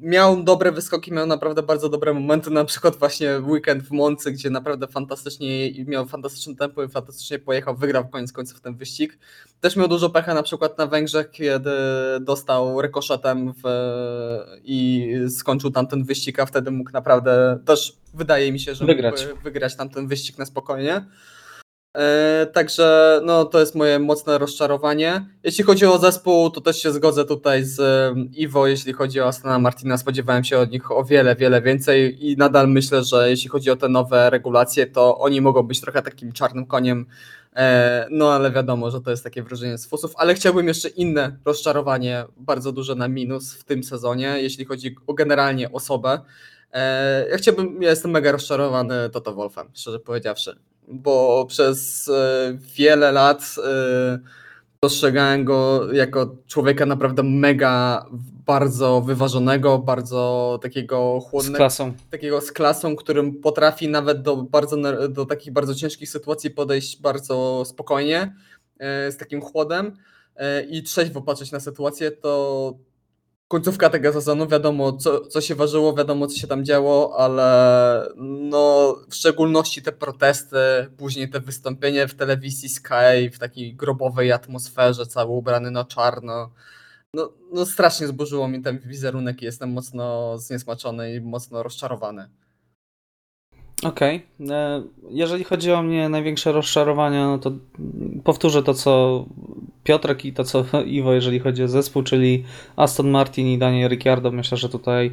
miał dobre wyskoki, miał naprawdę bardzo dobre momenty, na przykład właśnie weekend w Moncy, gdzie naprawdę fantastycznie miał fantastyczne tempo i fantastycznie pojechał, wygrał koniec końców ten wyścig. Też miał dużo pecha na przykład na Węgrzech, kiedy dostał rekoszetem w, i skończył tamten wyścig, a wtedy mógł naprawdę też wydaje mi się, że Wygrać. wygrać tamten wyścig na spokojnie. E, Także no, to jest moje mocne rozczarowanie. Jeśli chodzi o zespół, to też się zgodzę tutaj z Iwo. Jeśli chodzi o Astana Martina, spodziewałem się od nich o wiele, wiele więcej i nadal myślę, że jeśli chodzi o te nowe regulacje, to oni mogą być trochę takim czarnym koniem. E, No ale wiadomo, że to jest takie wrażenie z fusów, ale chciałbym jeszcze inne rozczarowanie, bardzo duże na minus w tym sezonie, jeśli chodzi o generalnie osobę. E, Ja chciałbym, ja jestem mega rozczarowany Toto Wolfem, szczerze powiedziawszy bo przez e, wiele lat e, postrzegałem go jako człowieka naprawdę mega bardzo wyważonego, bardzo takiego Z chłodnego, klasą. takiego z klasą, którym potrafi nawet do, bardzo, do takich bardzo ciężkich sytuacji podejść bardzo spokojnie, e, z takim chłodem e, i trzeźwo patrzeć na sytuację, to końcówka tego sezonu, wiadomo co, co się ważyło, wiadomo co się tam działo, ale no w szczególności te protesty, później te wystąpienie w telewizji Sky w takiej grobowej atmosferze, cały ubrany na czarno. No, no strasznie zburzyło mi ten wizerunek i jestem mocno zniesmaczony i mocno rozczarowany. Okej. E, Jeżeli chodzi o mnie największe rozczarowania, no to powtórzę to, co Piotrek i to, co Iwo, jeżeli chodzi o zespół, czyli Aston Martin i Daniel Ricciardo. Myślę, że tutaj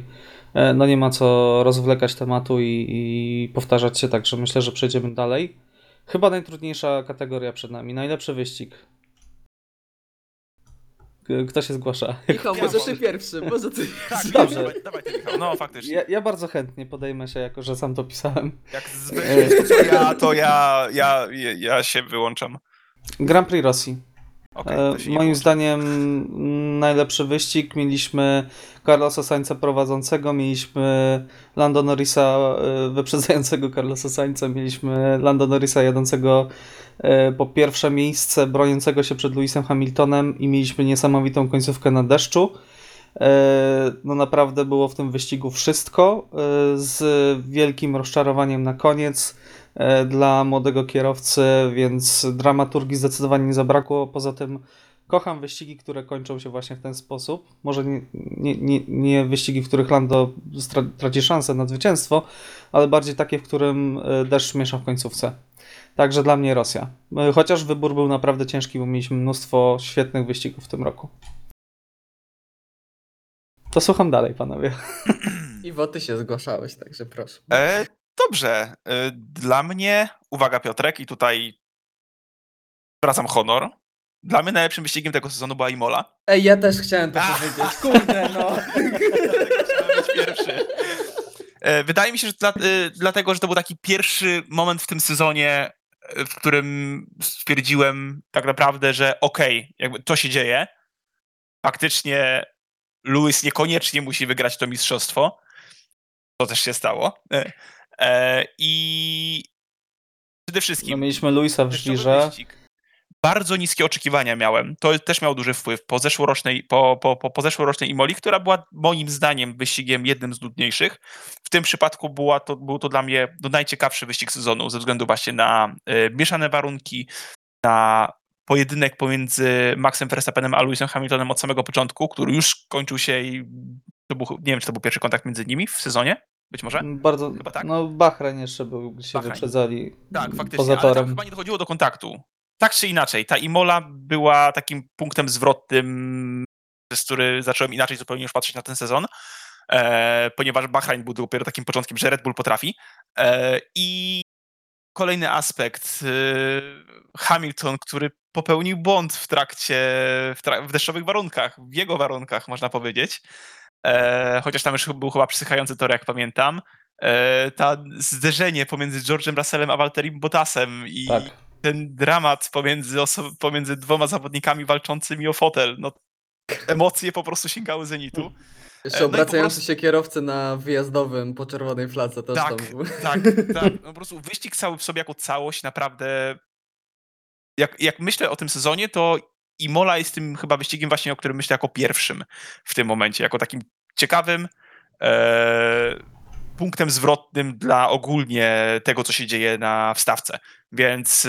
e, no nie ma co rozwlekać tematu i, i powtarzać się, także myślę, że przejdziemy dalej. Chyba najtrudniejsza kategoria przed nami. Najlepszy wyścig. Kto się zgłasza? Michał, może ty pierwszy, może ty Tak, Dobrze. Dawaj, dawaj ty, Michał. No faktycznie. Ja, ja bardzo chętnie podejmę się, jako że sam to pisałem. Jak zwycięstwo ja, to ja, ja, ja się wyłączam. Grand Prix Rosji. Okej, E, Moim zdaniem najlepszy wyścig. Mieliśmy Carlosa Sainza prowadzącego, mieliśmy Lando Norrisa e, wyprzedzającego Carlosa Sainza, mieliśmy Lando Norrisa jadącego e, po pierwsze miejsce, broniącego się przed Lewisem Hamiltonem i mieliśmy niesamowitą końcówkę na deszczu. No naprawdę było w tym wyścigu wszystko, z wielkim rozczarowaniem na koniec dla młodego kierowcy, więc dramaturgii zdecydowanie nie zabrakło. Poza tym kocham wyścigi, które kończą się właśnie w ten sposób. Może nie, nie, nie, nie wyścigi, w których Lando traci szansę na zwycięstwo, ale bardziej takie, w którym e, deszcz miesza w końcówce. Także dla mnie Rosja. E, Chociaż wybór był naprawdę ciężki, bo mieliśmy mnóstwo świetnych wyścigów w tym roku. To słucham dalej, panowie. Iwo, ty się zgłaszałeś, także proszę. E, dobrze. E, dla mnie, uwaga Piotrek, i tutaj zwracam honor. Dla mnie najlepszym wyścigiem tego sezonu była Imola. Ej, ja też chciałem to powiedzieć. Kurde, no. Pierwszy. E, Wydaje mi się, że dla, e, dlatego, że to był taki pierwszy moment w tym sezonie, e, w którym stwierdziłem tak naprawdę, że okej, jakby to się dzieje. Faktycznie Lewis niekoniecznie musi wygrać to mistrzostwo. To też się stało. E, I przede No, wszystkim mieliśmy Luisa w żirze. Bardzo niskie oczekiwania miałem. To też miał duży wpływ. Po zeszłorocznej, po, po, po, po zeszłorocznej Imoli, która była moim zdaniem wyścigiem jednym z nudniejszych. W tym przypadku była to, był to dla mnie no, najciekawszy wyścig sezonu ze względu właśnie na e, mieszane warunki, na pojedynek pomiędzy Maxem Verstappenem a Lewisem Hamiltonem od samego początku, który już kończył się i to był, nie wiem, czy to był pierwszy kontakt między nimi w sezonie, być może? Bardzo, Chyba tak. no Bahrain jeszcze był, gdzie się Bahrain. wyprzedzali Tak, faktycznie, poza ale tam torem. chyba nie dochodziło do kontaktu. Tak czy inaczej, ta Imola była takim punktem zwrotnym, przez który zacząłem inaczej zupełnie już patrzeć na ten sezon, e, ponieważ Bahrain był dopiero takim początkiem, że Red Bull potrafi. E, I kolejny aspekt, e, Hamilton, który popełnił błąd w trakcie, w, trak- w deszczowych warunkach, w jego warunkach można powiedzieć, e, chociaż tam już był chyba przysychający tor, jak pamiętam. E, ta zderzenie pomiędzy George'em Russellem a Walterim Bottasem i Tak. ten dramat pomiędzy, pomiędzy dwoma zawodnikami walczącymi o fotel. No, emocje po prostu sięgały zenitu. Jeszcze no i po obracający prostu- się kierowcy na wyjazdowym po czerwonej flace też Tak, tak, tak. No, po prostu wyścig cały w sobie jako całość naprawdę. Jak, jak myślę o tym sezonie, to Imola jest tym chyba wyścigiem właśnie, o którym myślę jako pierwszym w tym momencie, jako takim ciekawym e, punktem zwrotnym dla ogólnie tego, co się dzieje na wstawce. Więc e,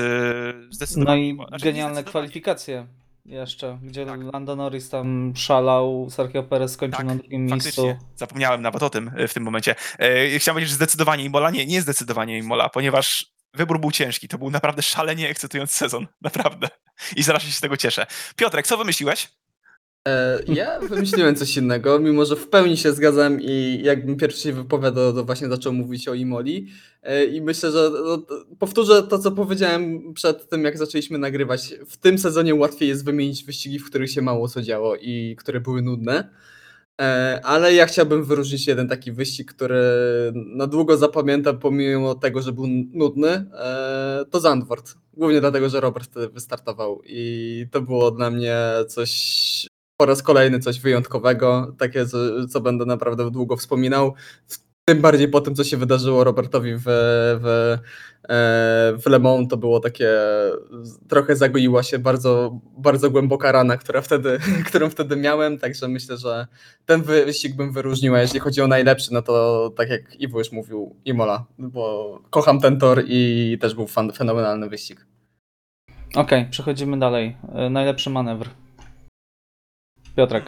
No zdecydowanie. i Imo- znaczy, genialne kwalifikacje jeszcze, gdzie Tak. Lando Norris tam szalał, Sergio Perez skończył Tak, na drugim Faktycznie, miejscu. zapomniałem nawet o tym e, w tym momencie. E, Chciałem powiedzieć, że zdecydowanie Imola, nie, nie zdecydowanie Imola, ponieważ wybór był ciężki. To był naprawdę szalenie ekscytujący sezon, naprawdę. I zaraz się z tego cieszę. Piotrek, co wymyśliłeś? E, Ja wymyśliłem coś innego, mimo że w pełni się zgadzam i jakbym pierwszy się wypowiadał, to właśnie zaczął mówić o Imoli. E, I myślę, że no, powtórzę to, co powiedziałem przed tym, jak zaczęliśmy nagrywać. W tym sezonie łatwiej jest wymienić wyścigi, w których się mało co działo i które były nudne. E, Ale ja chciałbym wyróżnić jeden taki wyścig, który na długo zapamiętam, pomimo tego, że był nudny. E, To Zandvoort. Głównie dlatego, że Robert wtedy wystartował i to było dla mnie coś po raz kolejny coś wyjątkowego, takie, co, co będę naprawdę długo wspominał. Tym bardziej po tym, co się wydarzyło Robertowi w, w, w Le Mans, to było takie, trochę zagoiła się bardzo, bardzo głęboka rana, która wtedy, którą wtedy miałem, także myślę, że ten wyścig bym wyróżnił, a jeśli chodzi o najlepszy, no to tak jak Iwo już mówił, Imola, bo kocham ten tor i też był fan, fenomenalny wyścig. Okej, przechodzimy dalej. E, Najlepszy manewr. Piotrek.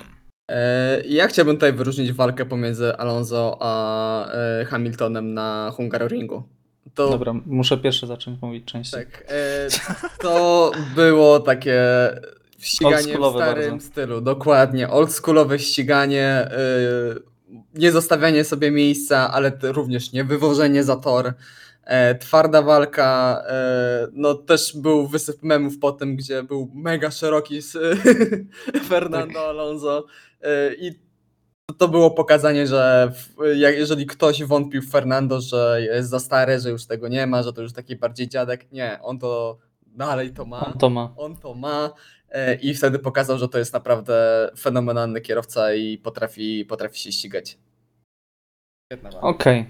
E, Ja chciałbym tutaj wyróżnić walkę pomiędzy Alonso a e, Hamiltonem na Hungaroringu. To, Dobra, muszę pierwszy zacząć mówić częściej. tak, e, to było takie ściganie w starym bardzo. stylu, dokładnie, oldschoolowe ściganie, e, nie zostawianie sobie miejsca, ale również nie wywożenie za tor, e, twarda walka, e, no też był wysyp memów po tym, gdzie był mega szeroki z Fernando Alonso e, i to było pokazanie, że jeżeli ktoś wątpił w Fernando, że jest za stary, że już tego nie ma, że to już taki bardziej dziadek, nie, on to dalej to ma. On to ma. On to ma e, i wtedy pokazał, że to jest naprawdę fenomenalny kierowca i potrafi, potrafi się ścigać. Okej. E,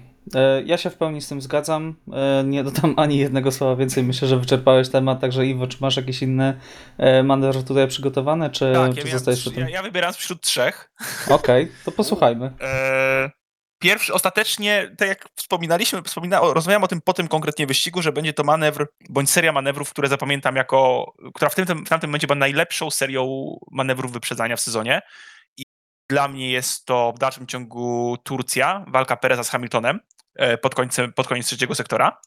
Ja się w pełni z tym zgadzam. E, Nie dodam ani jednego słowa więcej. Myślę, że wyczerpałeś temat. Także Iwo, czy masz jakiś inny e, manewr tutaj przygotowany, czy, Tak, czy ja, zostajesz przy tym? ja, wybieram spośród trzech. Okej, to posłuchajmy. E, Pierwszy, ostatecznie, tak jak wspominaliśmy, wspomina, o- rozmawiałem o tym po tym konkretnie wyścigu, że będzie to manewr, bądź seria manewrów, które zapamiętam jako, która w, tym, w tamtym momencie była najlepszą serią manewrów wyprzedzania w sezonie. I dla mnie jest to w dalszym ciągu Turcja, walka Pereza z Hamiltonem e, pod, końcem, pod koniec trzeciego sektora,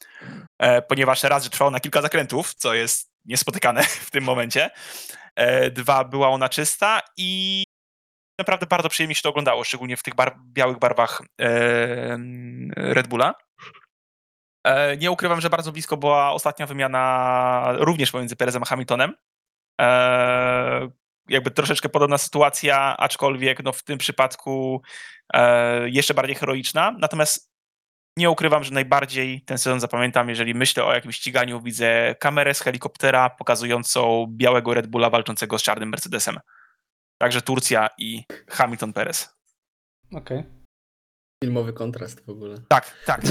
e, ponieważ raz, że trwało na kilka zakrętów, co jest niespotykane w tym momencie. E, Dwa, była ona czysta i naprawdę bardzo przyjemnie się to oglądało, szczególnie w tych bar białych barwach e, Red Bulla. E, nie ukrywam, że bardzo blisko była ostatnia wymiana również pomiędzy Perezem a Hamiltonem. E, jakby troszeczkę podobna sytuacja, aczkolwiek no, w tym przypadku e, jeszcze bardziej heroiczna. Natomiast nie ukrywam, że najbardziej ten sezon zapamiętam, jeżeli myślę o jakimś ściganiu, widzę kamerę z helikoptera pokazującą białego Red Bulla walczącego z czarnym Mercedesem. Także Turcja i Hamilton Perez. Okej. Filmowy kontrast w ogóle. Tak, tak.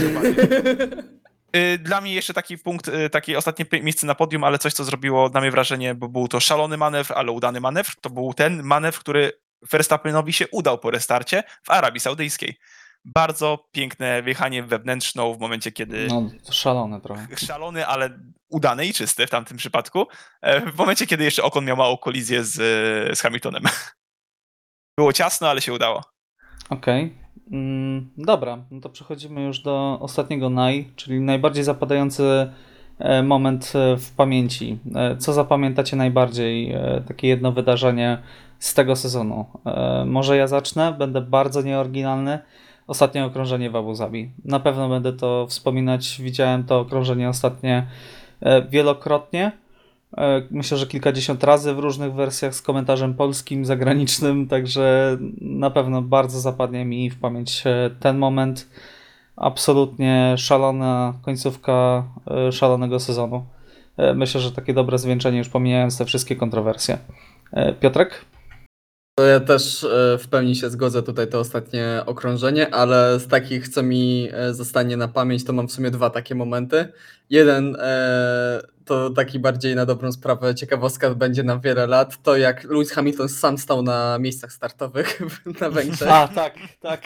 Y, Dla mnie jeszcze taki punkt, y, takie ostatnie miejsce na podium, ale coś, co zrobiło na mnie wrażenie, bo był to szalony manewr, ale udany manewr. To był ten manewr, który Verstappenowi się udał po restarcie w Arabii Saudyjskiej. Bardzo piękne wjechanie wewnętrzną w momencie, kiedy No, szalone trochę. szalony, ale udany i czysty w tamtym przypadku. e, W momencie, kiedy jeszcze Okon miał małą kolizję z, z Hamiltonem. Było ciasno, ale się udało. Okej. Mm, dobra, no to przechodzimy już do ostatniego naj, czyli najbardziej zapadający e, moment e, w pamięci. Co zapamiętacie najbardziej? Takie jedno wydarzenie z tego sezonu. Może ja zacznę, będę bardzo nieoryginalny. Ostatnie okrążenie w Abu Zabi. Na pewno będę to wspominać. Widziałem to okrążenie ostatnie e, wielokrotnie. E, Myślę, że kilkadziesiąt razy w różnych wersjach z komentarzem polskim, zagranicznym, także na pewno bardzo zapadnie mi w pamięć e, ten moment. Absolutnie szalona końcówka szalonego sezonu. Myślę, że takie dobre zwieńczenie, już pomijając te wszystkie kontrowersje. Piotrek? To ja też e, w pełni się zgodzę tutaj to ostatnie okrążenie, ale z takich, co mi e, zostanie na pamięć, to mam w sumie dwa takie momenty. Jeden e, to taki bardziej na dobrą sprawę ciekawostka będzie na wiele lat, to jak Lewis Hamilton sam stał na miejscach startowych na Węgrzech. A, tak, tak.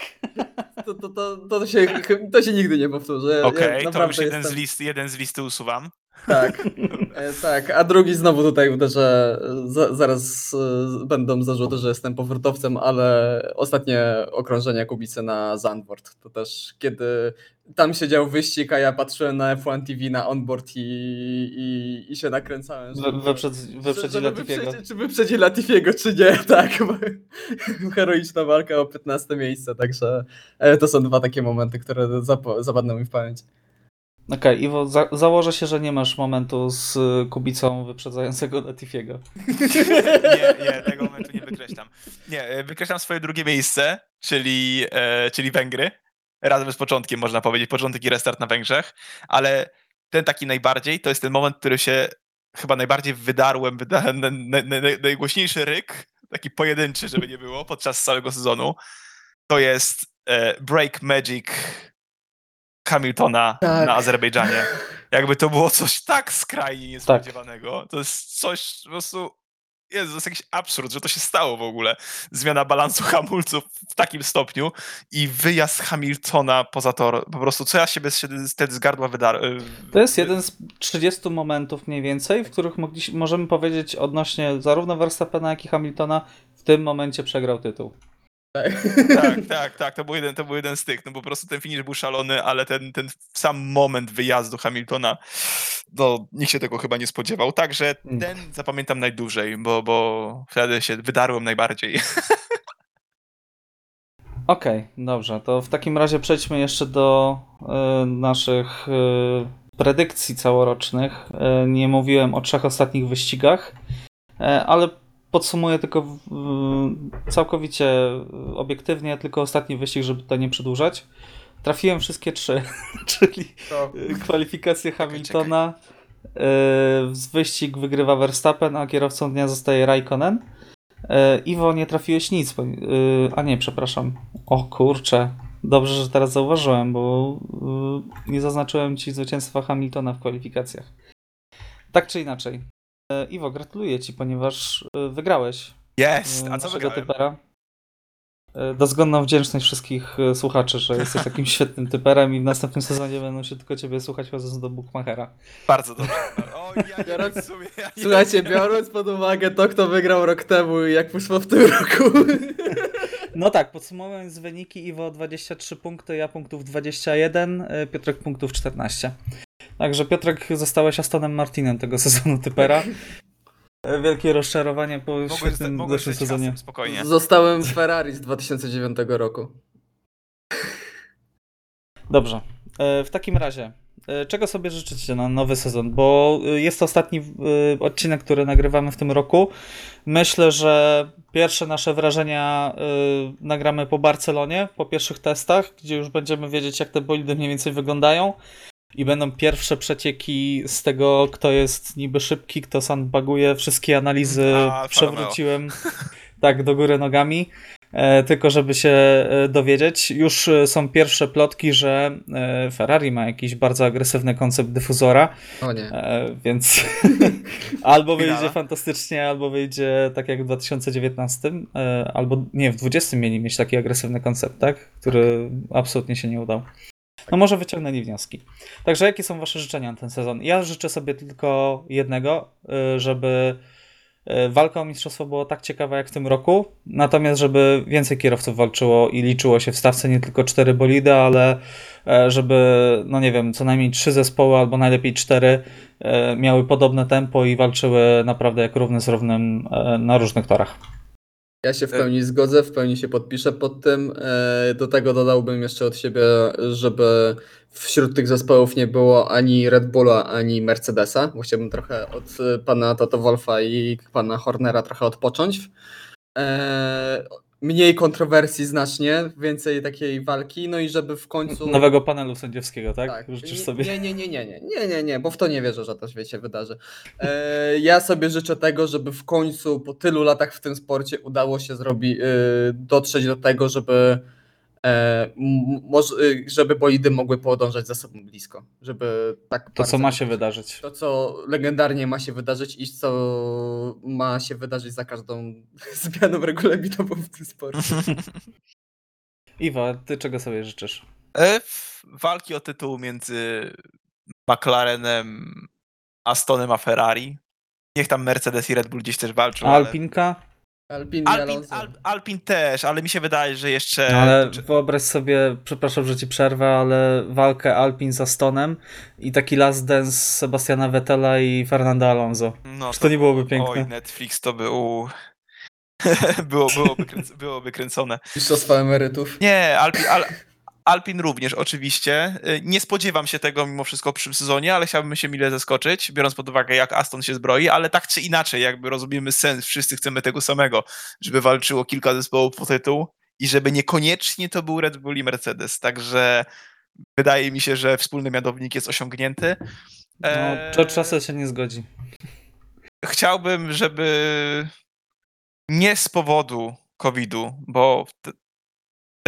To, to, to, to, się, to się nigdy nie powtórzy. Okej, ja to już jeden z, jestem- list, jeden z listy usuwam. Tak, e, tak. A drugi znowu tutaj uderzę. Za, zaraz e, będą zarzuty, że jestem powrotowcem, ale ostatnie okrążenia Kubicy na Zandvoort. To też kiedy tam się dział wyścig, a ja patrzyłem na F1 TV na onboard i, i, i się nakręcałem. Żeby- wyprzedz, wyprzedzi żeby Latifiego. wyprzedzi- Czy wyprzedzi Latifiego, czy nie, tak. Heroiczna walka o 15 miejsce, także e, to są dwa takie momenty, które zap- zapadną mi w pamięć. Okej, Iwo, za, założę się, że nie masz momentu z y, Kubicą wyprzedzającego Latifiego. Nie, nie, tego momentu nie wykreślam. Nie, e, wykreślam swoje drugie miejsce, czyli, e, czyli Węgry. Razem z początkiem, można powiedzieć, początek i restart na Węgrzech, ale ten taki najbardziej, to jest ten moment, który się chyba najbardziej wydarłem, wyda, na, na, na, najgłośniejszy ryk, taki pojedynczy, żeby nie było, podczas całego sezonu, to jest e, Break Magic Hamiltona Tak. na Azerbejdżanie. Jakby to było coś tak skrajnie niespodziewanego. To jest coś po prostu. Jezu, to jest jakiś absurd, że to się stało w ogóle. Zmiana balansu hamulców w takim stopniu i wyjazd Hamiltona poza tor. Po prostu, co ja siebie wtedy z gardła wydarłem. To jest jeden z 30 momentów mniej więcej, w których mogliś, możemy powiedzieć odnośnie zarówno Verstappena, jak i Hamiltona w tym momencie przegrał tytuł. Tak, tak, tak. To był, jeden, to był jeden z tych. No po prostu ten finish był szalony, ale ten, ten sam moment wyjazdu Hamiltona, no nikt się tego chyba nie spodziewał. Także Mm. ten zapamiętam najdłużej, bo, bo wtedy się wydarłem najbardziej. Okej, dobrze, to w takim razie przejdźmy jeszcze do e, naszych e, predykcji całorocznych. E, nie mówiłem o trzech ostatnich wyścigach, ale podsumuję tylko całkowicie obiektywnie, tylko ostatni wyścig, żeby to nie przedłużać. Trafiłem wszystkie trzy, czyli To e, kwalifikacje Hamiltona, Z wyścig wygrywa Verstappen, a kierowcą dnia zostaje Raikkonen. E, Iwo, nie trafiłeś nic. bo- y, A nie, przepraszam. O kurczę. Dobrze, że teraz zauważyłem, bo nie zaznaczyłem ci zwycięstwa Hamiltona w kwalifikacjach. Tak czy inaczej. E, Iwo, gratuluję ci, ponieważ y, wygrałeś Jest! A co naszego wygrałem? typera. E, Dozgonną wdzięczność wszystkich e, słuchaczy, że jesteś takim świetnym typerem i w następnym sezonie będą się tylko ciebie słuchać chodząc do Bookmachera. Bardzo dobrze. O, ja nie Biorąc- w sumie, ja Słuchajcie, biorąc pod uwagę to, kto wygrał rok temu i jak poszło w tym roku. No tak, podsumowując wyniki, Iwo 23 punkty, ja punktów 21, e, Piotrek punktów 14. Także Piotrek zostałeś Astonem Martinem tego sezonu typera. Wielkie rozczarowanie po Mogłem, świetnym zeszłym sezonie. hasem, spokojnie. Zostałem Ferrari z 2009 roku. Dobrze. E, W takim razie, e, czego sobie życzycie na nowy sezon? Bo e, jest to ostatni odcinek, który nagrywamy w tym roku. Myślę, że pierwsze nasze wrażenia nagramy po Barcelonie, po pierwszych testach, gdzie już będziemy wiedzieć, jak te bolidy mniej więcej wyglądają. I będą pierwsze przecieki z tego, kto jest niby szybki, kto sandbaguje. Wszystkie analizy A, przewróciłem tak do góry nogami. E, tylko żeby się e, dowiedzieć. Już e, są pierwsze plotki, że e, Ferrari ma jakiś bardzo agresywny koncept dyfuzora, O nie. e, więc albo wyjdzie fantastycznie, albo wyjdzie tak jak w 2019, e, albo nie, w 2020 mieli mieć taki agresywny koncept, tak? Który absolutnie się nie udał. No może wyciągnęli wnioski. Także jakie są wasze życzenia na ten sezon? Ja życzę sobie tylko jednego, e, żeby e, walka o mistrzostwo była tak ciekawa jak w tym roku, natomiast żeby więcej kierowców walczyło i liczyło się w stawce nie tylko cztery bolidy, ale e, żeby, no nie wiem, co najmniej trzy zespoły albo najlepiej cztery miały podobne tempo i walczyły naprawdę jak równy z równym na różnych torach. Ja się w pełni zgodzę, w pełni się podpiszę pod tym. E, Do tego dodałbym jeszcze od siebie, żeby wśród tych zespołów nie było ani Red Bulla, ani Mercedesa, chciałbym trochę od e, pana Toto Wolfa i pana Hornera trochę odpocząć. E, Mniej kontrowersji znacznie, więcej takiej walki, no i żeby w końcu... Nowego panelu sędziowskiego, tak? Życzysz Nie- sobie? Nie, nie, nie, nie, nie, nie, nie, nie, bo w to nie wierzę, że to się wydarzy. E, ja sobie życzę tego, żeby w końcu po tylu latach w tym sporcie udało się zrobić, dotrzeć do tego, żeby e, żeby bolidy mogły podążać za sobą blisko, żeby tak To, co ma się wydarzyć. To, co legendarnie ma się wydarzyć i co ma się wydarzyć za każdą zmianą regulaminową w tym sporcie. Iwa, ty czego sobie życzysz? E, w- Walki o tytuł między McLarenem, Astonem a Ferrari. Niech tam Mercedes i Red Bull gdzieś też walczą. A ale- Alpinka? Alpin Alpin. Al, Alpin też, ale mi się wydaje, że jeszcze. No ale wyobraź sobie, przepraszam, że ci przerwę, ale walkę Alpin z Astonem i taki last dance Sebastiana Vettela i Fernanda Alonso. No, Czy to nie byłoby piękne? Oj, Netflix to był. Było, byłoby, kręc, byłoby kręcone. Mistrzostwa emerytów. Nie, Alpin, Al, Alpin również, oczywiście. Y, Nie spodziewam się tego mimo wszystko w przyszłym sezonie, ale chciałbym się mile zaskoczyć, biorąc pod uwagę, jak Aston się zbroi, ale tak czy inaczej, jakby rozumiemy sens, wszyscy chcemy tego samego, żeby walczyło kilka zespołów po tytuł i żeby niekoniecznie to był Red Bull i Mercedes. Także wydaje mi się, że wspólny mianownik jest osiągnięty. No, George Russell się nie zgodzi. chciałbym, żeby nie z powodu COVID-u, bo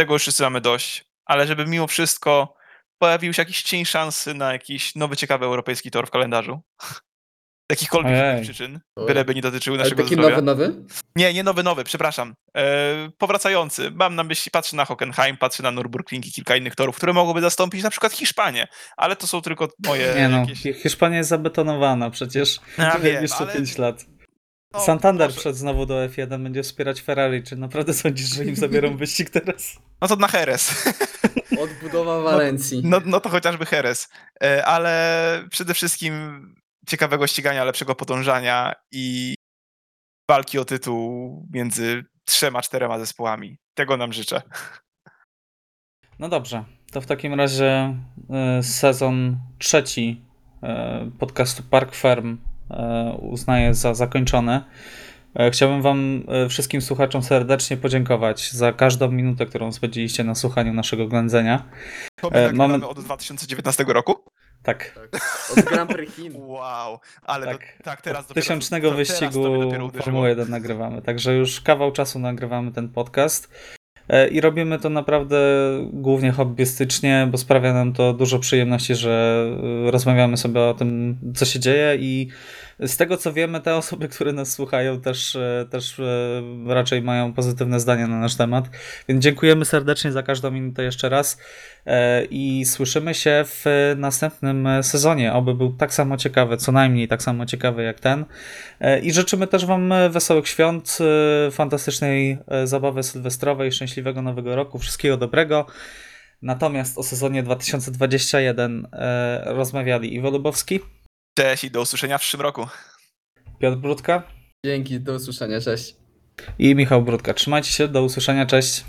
tego już wszyscy mamy dość, ale żeby mimo wszystko pojawił się jakiś cień szansy na jakiś nowy, ciekawy europejski tor w kalendarzu. Z jakichkolwiek innych przyczyn, byleby nie dotyczyły Ale naszego taki zdrowia. nowy, nowy? Nie, nie nowy, nowy, przepraszam. E, powracający. Mam na myśli, patrzę na Hockenheim, patrzę na Nürburgring i kilka innych torów, które mogłyby zastąpić na przykład Hiszpanię, ale to są tylko moje Nie no, jakieś... Hiszpania jest zabetonowana przecież. Ja wiem, jeszcze ale- 5 lat. No, Santander wszedł znowu do F1, będzie wspierać Ferrari. Czy naprawdę sądzisz, że im zabiorą wyścig teraz? No to na Jerez. Odbudowa Walencji. No, no to chociażby Jerez. E, Ale przede wszystkim ciekawego ścigania, lepszego podążania i walki o tytuł między trzema, czterema zespołami. Tego nam życzę. No dobrze, to w takim razie e, sezon trzeci e, podcastu Park Firm uznaję za zakończony. E, Chciałbym Wam e, wszystkim słuchaczom serdecznie podziękować za każdą minutę, którą spędziliście na słuchaniu naszego ględzenia. To my E, nagrywamy mamy- od 2019 roku. Tak. Od Grand Prix Chin. Wow, ale Tak. tak, tak teraz dopiero, tysiącznego to, wyścigu. Formuły 1 nagrywamy. Także już kawał czasu nagrywamy ten podcast. E, I robimy to naprawdę głównie hobbystycznie, bo sprawia nam to dużo przyjemności, że e, rozmawiamy sobie o tym, co się dzieje i z tego co wiemy, te osoby, które nas słuchają, też, e, też e, raczej mają pozytywne zdanie na nasz temat. Więc dziękujemy serdecznie za każdą minutę jeszcze raz e, i słyszymy się w następnym sezonie. Oby był tak samo ciekawy, co najmniej tak samo ciekawy jak ten. I życzymy też Wam wesołych świąt, fantastycznej zabawy sylwestrowej, szczęśliwego nowego roku, wszystkiego dobrego. Natomiast o sezonie 2021 e, rozmawiali Iwo Lubowski, Cześć i do usłyszenia w przyszłym roku. Piotr Brudka Dzięki, do usłyszenia, cześć. i Michał Brudka. Trzymajcie się, do usłyszenia, cześć.